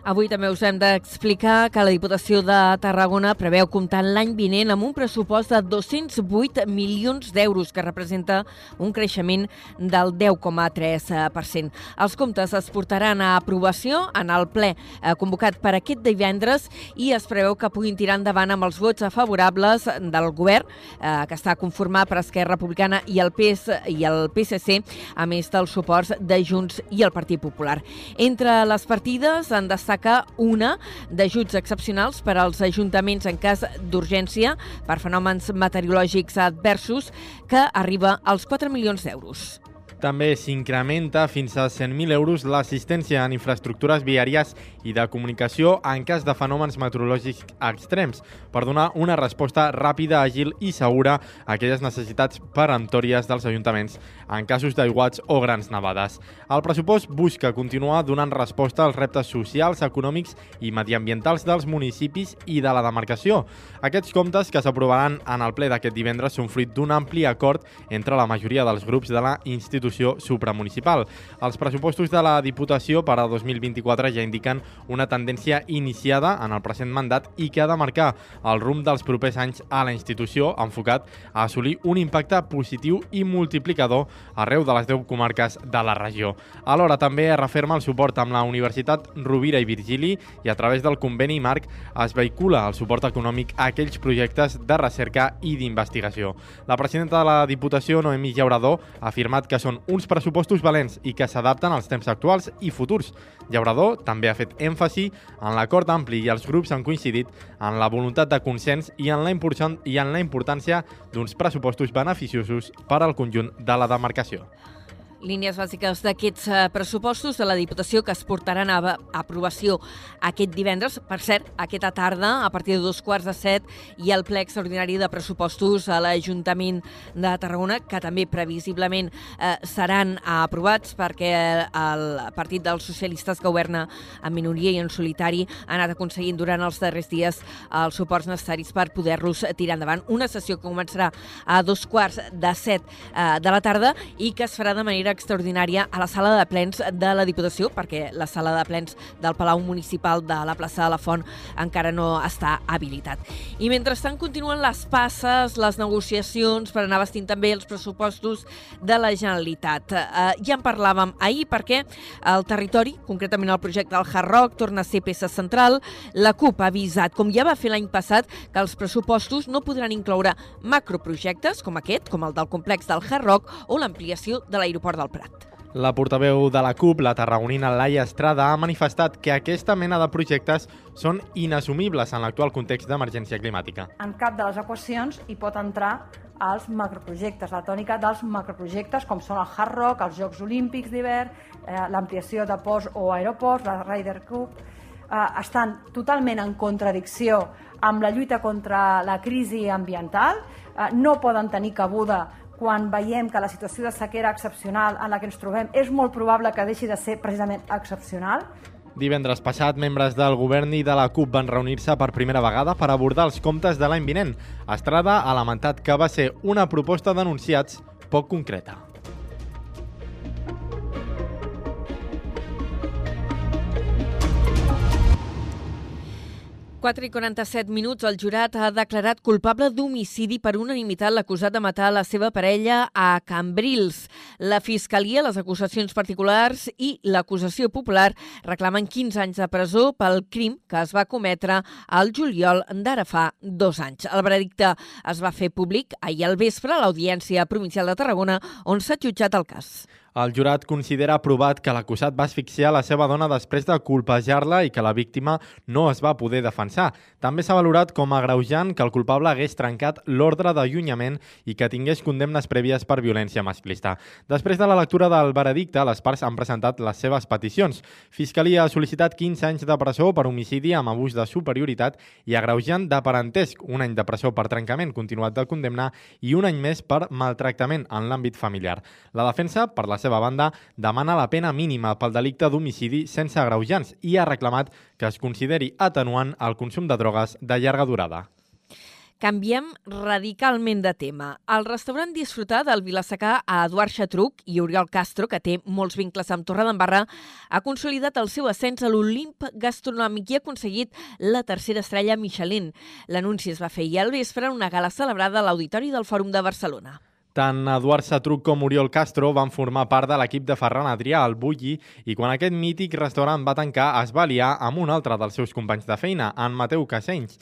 Avui també us hem d'explicar que la Diputació de Tarragona preveu comptar l'any vinent amb un pressupost de 208 milions d'euros, que representa un creixement del 10,3%. Els comptes es portaran a aprovació en el ple eh, convocat per aquest divendres i es preveu que puguin tirar endavant amb els vots favorables del govern, eh, que està conformat per Esquerra Republicana i el PS i el PSC, a més dels suports de Junts i el Partit Popular. Entre les partides han d'estar destaca una d'ajuts excepcionals per als ajuntaments en cas d'urgència per fenòmens meteorològics adversos que arriba als 4 milions d'euros. També s'incrementa fins a 100.000 euros l'assistència en infraestructures viàries i de comunicació en cas de fenòmens meteorològics extrems per donar una resposta ràpida, àgil i segura a aquelles necessitats peremptòries dels ajuntaments en casos d'aiguats o grans nevades. El pressupost busca continuar donant resposta als reptes socials, econòmics i mediambientals dels municipis i de la demarcació. Aquests comptes que s'aprovaran en el ple d'aquest divendres són fruit d'un ampli acord entre la majoria dels grups de la institució institució supramunicipal. Els pressupostos de la Diputació per a 2024 ja indiquen una tendència iniciada en el present mandat i que ha de marcar el rumb dels propers anys a la institució enfocat a assolir un impacte positiu i multiplicador arreu de les 10 comarques de la regió. Alhora també referma el suport amb la Universitat Rovira i Virgili i a través del conveni marc es vehicula el suport econòmic a aquells projectes de recerca i d'investigació. La presidenta de la Diputació, Noemí Llaurador, ha afirmat que són uns pressupostos valents i que s'adapten als temps actuals i futurs. Llaurador també ha fet èmfasi en l'acord ampli i els grups han coincidit en la voluntat de consens i en la, i en la importància d'uns pressupostos beneficiosos per al conjunt de la demarcació línies bàsiques d'aquests eh, pressupostos de la Diputació que es portaran a, aprovació aquest divendres. Per cert, aquesta tarda, a partir de dos quarts de set, hi ha el ple extraordinari de pressupostos a l'Ajuntament de Tarragona, que també previsiblement eh, seran aprovats perquè el Partit dels Socialistes que governa en minoria i en solitari ha anat aconseguint durant els darrers dies els suports necessaris per poder-los tirar endavant. Una sessió que començarà a dos quarts de set eh, de la tarda i que es farà de manera cimera extraordinària a la sala de plens de la Diputació, perquè la sala de plens del Palau Municipal de la plaça de la Font encara no està habilitat. I mentrestant continuen les passes, les negociacions per anar vestint també els pressupostos de la Generalitat. Eh, ja en parlàvem ahir perquè el territori, concretament el projecte del Hard Rock, torna a ser peça central. La CUP ha avisat, com ja va fer l'any passat, que els pressupostos no podran incloure macroprojectes com aquest, com el del complex del Hard Rock o l'ampliació de l'aeroport del Prat. La portaveu de la CUP, la tarragonina Laia Estrada, ha manifestat que aquesta mena de projectes són inassumibles en l'actual context d'emergència climàtica. En cap de les equacions hi pot entrar els macroprojectes, la tònica dels macroprojectes com són el Hard Rock, els Jocs Olímpics d'hivern, eh, l'ampliació de ports o aeroports, la Ryder Cup, eh, estan totalment en contradicció amb la lluita contra la crisi ambiental, eh, no poden tenir cabuda quan veiem que la situació de sequera excepcional en la que ens trobem és molt probable que deixi de ser precisament excepcional. Divendres passat, membres del govern i de la CUP van reunir-se per primera vegada per abordar els comptes de l'any vinent. Estrada ha lamentat que va ser una proposta d'anunciats poc concreta. 4 i 47 minuts, el jurat ha declarat culpable d'homicidi per unanimitat l'acusat de matar la seva parella a Cambrils. La Fiscalia, les acusacions particulars i l'acusació popular reclamen 15 anys de presó pel crim que es va cometre al juliol d'ara fa dos anys. El veredicte es va fer públic ahir al vespre a l'Audiència Provincial de Tarragona, on s'ha jutjat el cas. El jurat considera aprovat que l'acusat va asfixiar la seva dona després de colpejar-la i que la víctima no es va poder defensar. També s'ha valorat com a greujant que el culpable hagués trencat l'ordre d'allunyament i que tingués condemnes prèvies per violència masclista. Després de la lectura del veredicte, les parts han presentat les seves peticions. Fiscalia ha sol·licitat 15 anys de presó per homicidi amb abús de superioritat i agreujant de parentesc, un any de presó per trencament continuat de condemnar i un any més per maltractament en l'àmbit familiar. La defensa, per la seva banda, demana la pena mínima pel delicte d'homicidi sense agreujants i ha reclamat que es consideri atenuant el consum de drogues de llarga durada. Canviem radicalment de tema. El restaurant Disfrutar del Vilassacà a Eduard Xatruc i Oriol Castro, que té molts vincles amb Torredembarra, ha consolidat el seu ascens a l'Olimp gastronòmic i ha aconseguit la tercera estrella Michelin. L'anunci es va fer ahir al vespre en una gala celebrada a l'Auditori del Fòrum de Barcelona. Tant Eduard Satruc com Oriol Castro van formar part de l'equip de Ferran Adrià al Bulli i quan aquest mític restaurant va tancar es va liar amb un altre dels seus companys de feina, en Mateu Casenys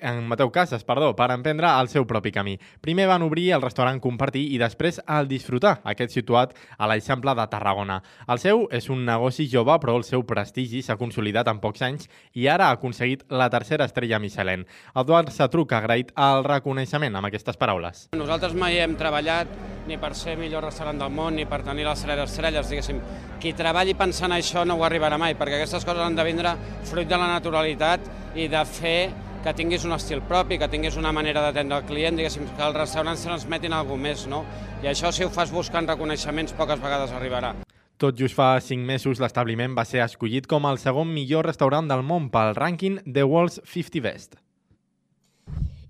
en Mateu Casas, perdó, per emprendre el seu propi camí. Primer van obrir el restaurant Compartir i després el Disfrutar, aquest situat a l'Eixample de Tarragona. El seu és un negoci jove, però el seu prestigi s'ha consolidat en pocs anys i ara ha aconseguit la tercera estrella Michelin. Eduard Satruc ha agraït el reconeixement amb aquestes paraules. Nosaltres mai hem treballat ni per ser millor restaurant del món ni per tenir les tres estrelles, diguéssim. Qui treballi pensant això no ho arribarà mai, perquè aquestes coses han de vindre fruit de la naturalitat i de fer que tinguis un estil propi, que tinguis una manera d'atendre el client, diguéssim, que els restaurants transmetin alguna més, no? I això, si ho fas buscant reconeixements, poques vegades arribarà. Tot just fa 5 mesos, l'establiment va ser escollit com el segon millor restaurant del món pel rànquing The World's 50 Best.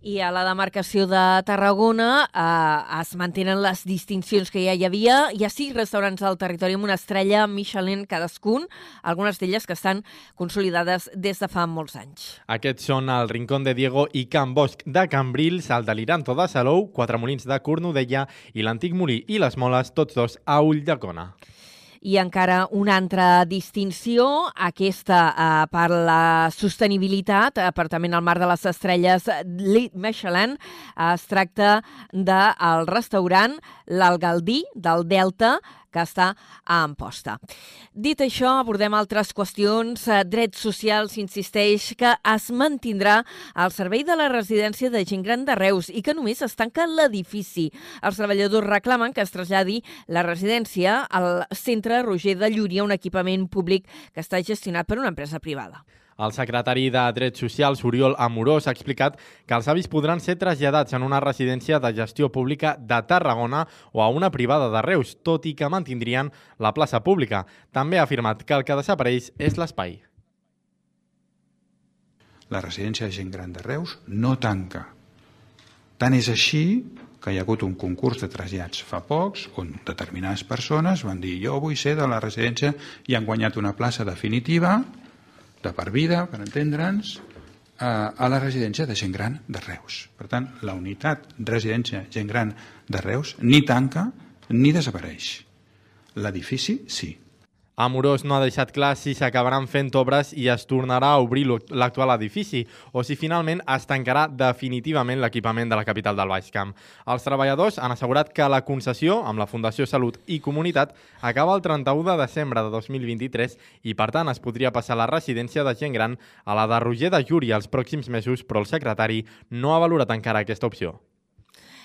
I a la demarcació de Tarragona eh, es mantenen les distincions que ja hi havia. Hi ha sis restaurants al territori amb una estrella Michelin cadascun, algunes d'elles que estan consolidades des de fa molts anys. Aquests són el Rincón de Diego i Can Bosch de Cambrils, el Deliranto de Salou, Quatre Molins de Cornudella i l'Antic Molí i les Moles, tots dos a Ulldecona. I encara una altra distinció, aquesta eh, per la sostenibilitat, en el mar de les estrelles Lit Michelin, eh, es tracta del restaurant L'Algaldí del Delta, que està a Amposta. Dit això, abordem altres qüestions. Eh, drets socials insisteix que es mantindrà el servei de la residència de gent gran de Reus i que només es tanca l'edifici. Els treballadors reclamen que es traslladi la residència al centre Roger de Llúria, un equipament públic que està gestionat per una empresa privada. El secretari de Drets Socials, Oriol Amorós, ha explicat que els avis podran ser traslladats en una residència de gestió pública de Tarragona o a una privada de Reus, tot i que mantindrien la plaça pública. També ha afirmat que el que desapareix és l'espai. La residència de gent gran de Reus no tanca. Tant és així que hi ha hagut un concurs de trasllats fa pocs on determinades persones van dir jo vull ser de la residència i han guanyat una plaça definitiva de per vida, per entendre'ns, a la residència de gent gran de Reus. Per tant, la unitat residència gent gran de Reus ni tanca ni desapareix. L'edifici sí, Amorós no ha deixat clar si s'acabaran fent obres i es tornarà a obrir l'actual edifici o si finalment es tancarà definitivament l'equipament de la capital del Baix Camp. Els treballadors han assegurat que la concessió amb la Fundació Salut i Comunitat acaba el 31 de desembre de 2023 i, per tant, es podria passar la residència de gent gran a la de Roger de Lluri els pròxims mesos, però el secretari no ha valorat encara aquesta opció.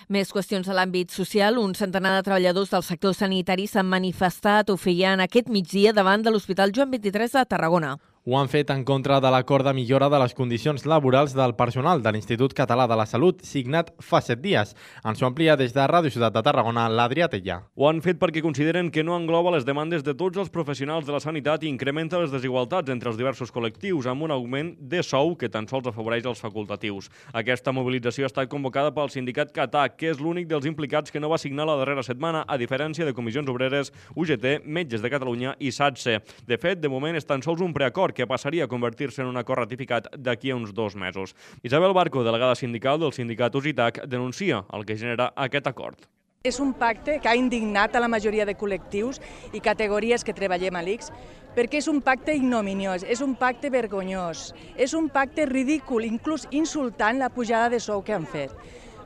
Més qüestions a l'àmbit social. Un centenar de treballadors del sector sanitari s'han manifestat o feien aquest migdia davant de l'Hospital Joan 23 de Tarragona. Ho han fet en contra de l'acord de millora de les condicions laborals del personal de l'Institut Català de la Salut, signat fa set dies. Ens ho amplia des de Ràdio Ciutat de Tarragona, l'Adrià Tella. Ho han fet perquè consideren que no engloba les demandes de tots els professionals de la sanitat i incrementa les desigualtats entre els diversos col·lectius, amb un augment de sou que tan sols afavoreix els facultatius. Aquesta mobilització ha estat convocada pel sindicat Catà, que és l'únic dels implicats que no va signar la darrera setmana, a diferència de comissions obreres, UGT, Metges de Catalunya i SATSE. De fet, de moment és tan sols un preacord que passaria a convertir-se en un acord ratificat d'aquí a uns dos mesos. Isabel Barco, delegada sindical del sindicat USITAC, denuncia el que genera aquest acord. És un pacte que ha indignat a la majoria de col·lectius i categories que treballem a l'ICS perquè és un pacte ignominiós, és un pacte vergonyós, és un pacte ridícul, inclús insultant la pujada de sou que han fet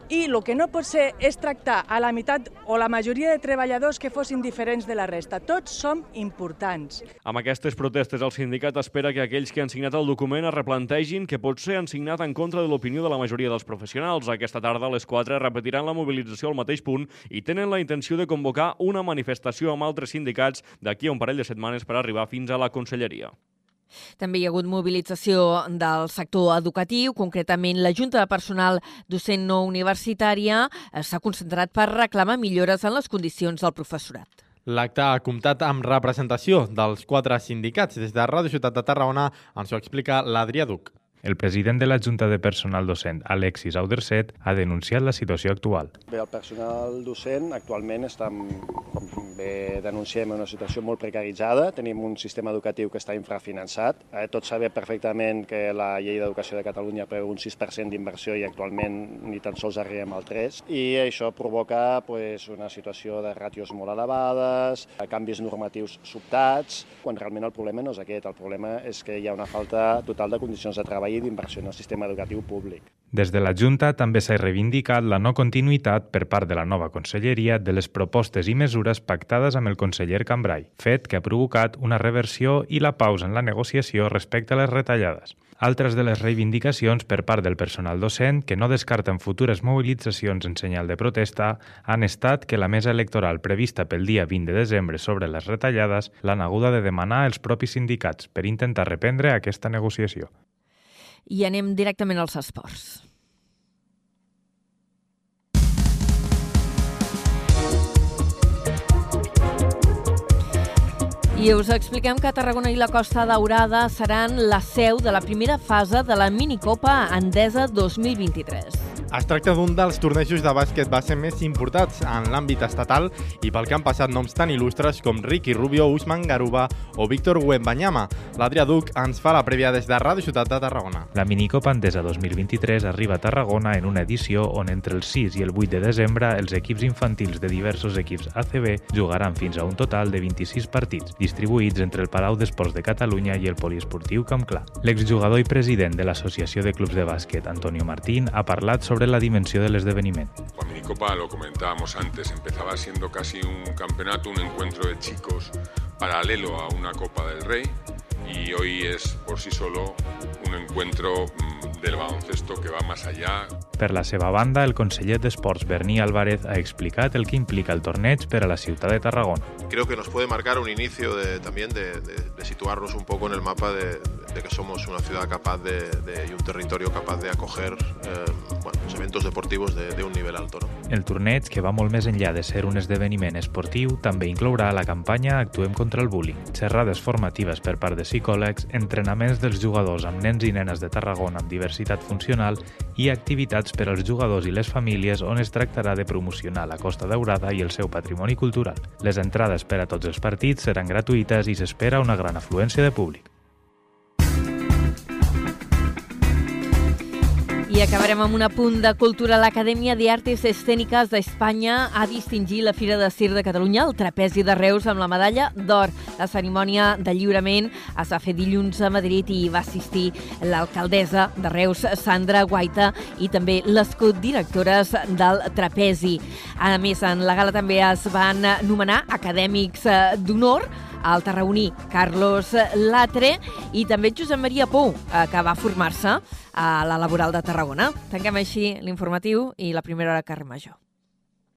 i el que no pot ser és tractar a la meitat o la majoria de treballadors que fossin diferents de la resta. Tots som importants. Amb aquestes protestes, el sindicat espera que aquells que han signat el document es replantegin que potser han signat en contra de l'opinió de la majoria dels professionals. Aquesta tarda a les 4 repetiran la mobilització al mateix punt i tenen la intenció de convocar una manifestació amb altres sindicats d'aquí a un parell de setmanes per arribar fins a la conselleria. També hi ha hagut mobilització del sector educatiu, concretament la Junta de Personal Docent No Universitària eh, s'ha concentrat per reclamar millores en les condicions del professorat. L'acte ha comptat amb representació dels quatre sindicats. Des de Ràdio Ciutat de Tarragona ens ho explica l'Adrià Duc. El president de la Junta de Personal Docent, Alexis Auderset, ha denunciat la situació actual. Bé, el personal docent actualment està, com bé denunciem, en una situació molt precaritzada. Tenim un sistema educatiu que està infrafinançat. Eh, tots sabem perfectament que la llei d'educació de Catalunya preveu un 6% d'inversió i actualment ni tan sols arribem al 3%. I això provoca pues, una situació de ràtios molt elevades, canvis normatius sobtats, quan realment el problema no és aquest. El problema és que hi ha una falta total de condicions de treball i d'inversió en el sistema educatiu públic. Des de la Junta també s'ha reivindicat la no continuïtat per part de la nova conselleria de les propostes i mesures pactades amb el conseller Cambrai, fet que ha provocat una reversió i la pausa en la negociació respecte a les retallades. Altres de les reivindicacions per part del personal docent, que no descarten futures mobilitzacions en senyal de protesta, han estat que la mesa electoral prevista pel dia 20 de desembre sobre les retallades l'han haguda de demanar els propis sindicats per intentar reprendre aquesta negociació i anem directament als esports. I us expliquem que Tarragona i la Costa Daurada seran la seu de la primera fase de la minicopa Endesa 2023. Es tracta d'un dels tornejos de bàsquet base més importants en l'àmbit estatal i pel que han passat noms tan il·lustres com Ricky Rubio, Usman Garuba o Víctor Wembanyama. L'Adrià Duc ens fa la prèvia des de Ràdio Ciutat de Tarragona. La Minicopa Endesa 2023 arriba a Tarragona en una edició on entre el 6 i el 8 de desembre els equips infantils de diversos equips ACB jugaran fins a un total de 26 partits, distribuïts entre el Palau d'Esports de Catalunya i el Poliesportiu Camp Clar. L'exjugador i president de l'Associació de Clubs de Bàsquet, Antonio Martín, ha parlat sobre sobre la dimensió de l'esdeveniment. La minicopa, lo comentábamos antes, empezaba siendo casi un campeonato, un encuentro de chicos paralelo a una Copa del Rey y hoy es por sí solo un encuentro mm, del baloncesto que va más allá. Per la seva banda, el conseller d'Esports Berní Álvarez ha explicat el que implica el torneig per a la ciutat de Tarragona. Creo que nos puede marcar un inicio de, también de, de, de situarnos un poco en el mapa de, de que somos una ciudad capaz de, de, y un territorio capaz de acoger eh, bueno, los eventos deportivos de, de un nivel alto. No? El torneig, que va molt més enllà de ser un esdeveniment esportiu, també inclourà la campanya Actuem contra el bullying, xerrades formatives per part de psicòlegs, entrenaments dels jugadors amb nens i nenes de Tarragona amb diverses diversitat funcional i activitats per als jugadors i les famílies on es tractarà de promocionar la Costa Daurada i el seu patrimoni cultural. Les entrades per a tots els partits seran gratuïtes i s'espera una gran afluència de públic. I acabarem amb un apunt de cultura. L'Acadèmia de Artes Escèniques d'Espanya ha distingit la Fira de Cir de Catalunya, el trapezi de Reus, amb la medalla d'or. La cerimònia de lliurament es va fer dilluns a Madrid i va assistir l'alcaldessa de Reus, Sandra Guaita, i també les codirectores del trapezi. A més, en la gala també es van nomenar acadèmics eh, d'honor el tarraoní Carlos Latre i també Josep Maria Pou, eh, que va formar-se a la Laboral de Tarragona. Tanquem així l'informatiu i la primera hora Carrer Major.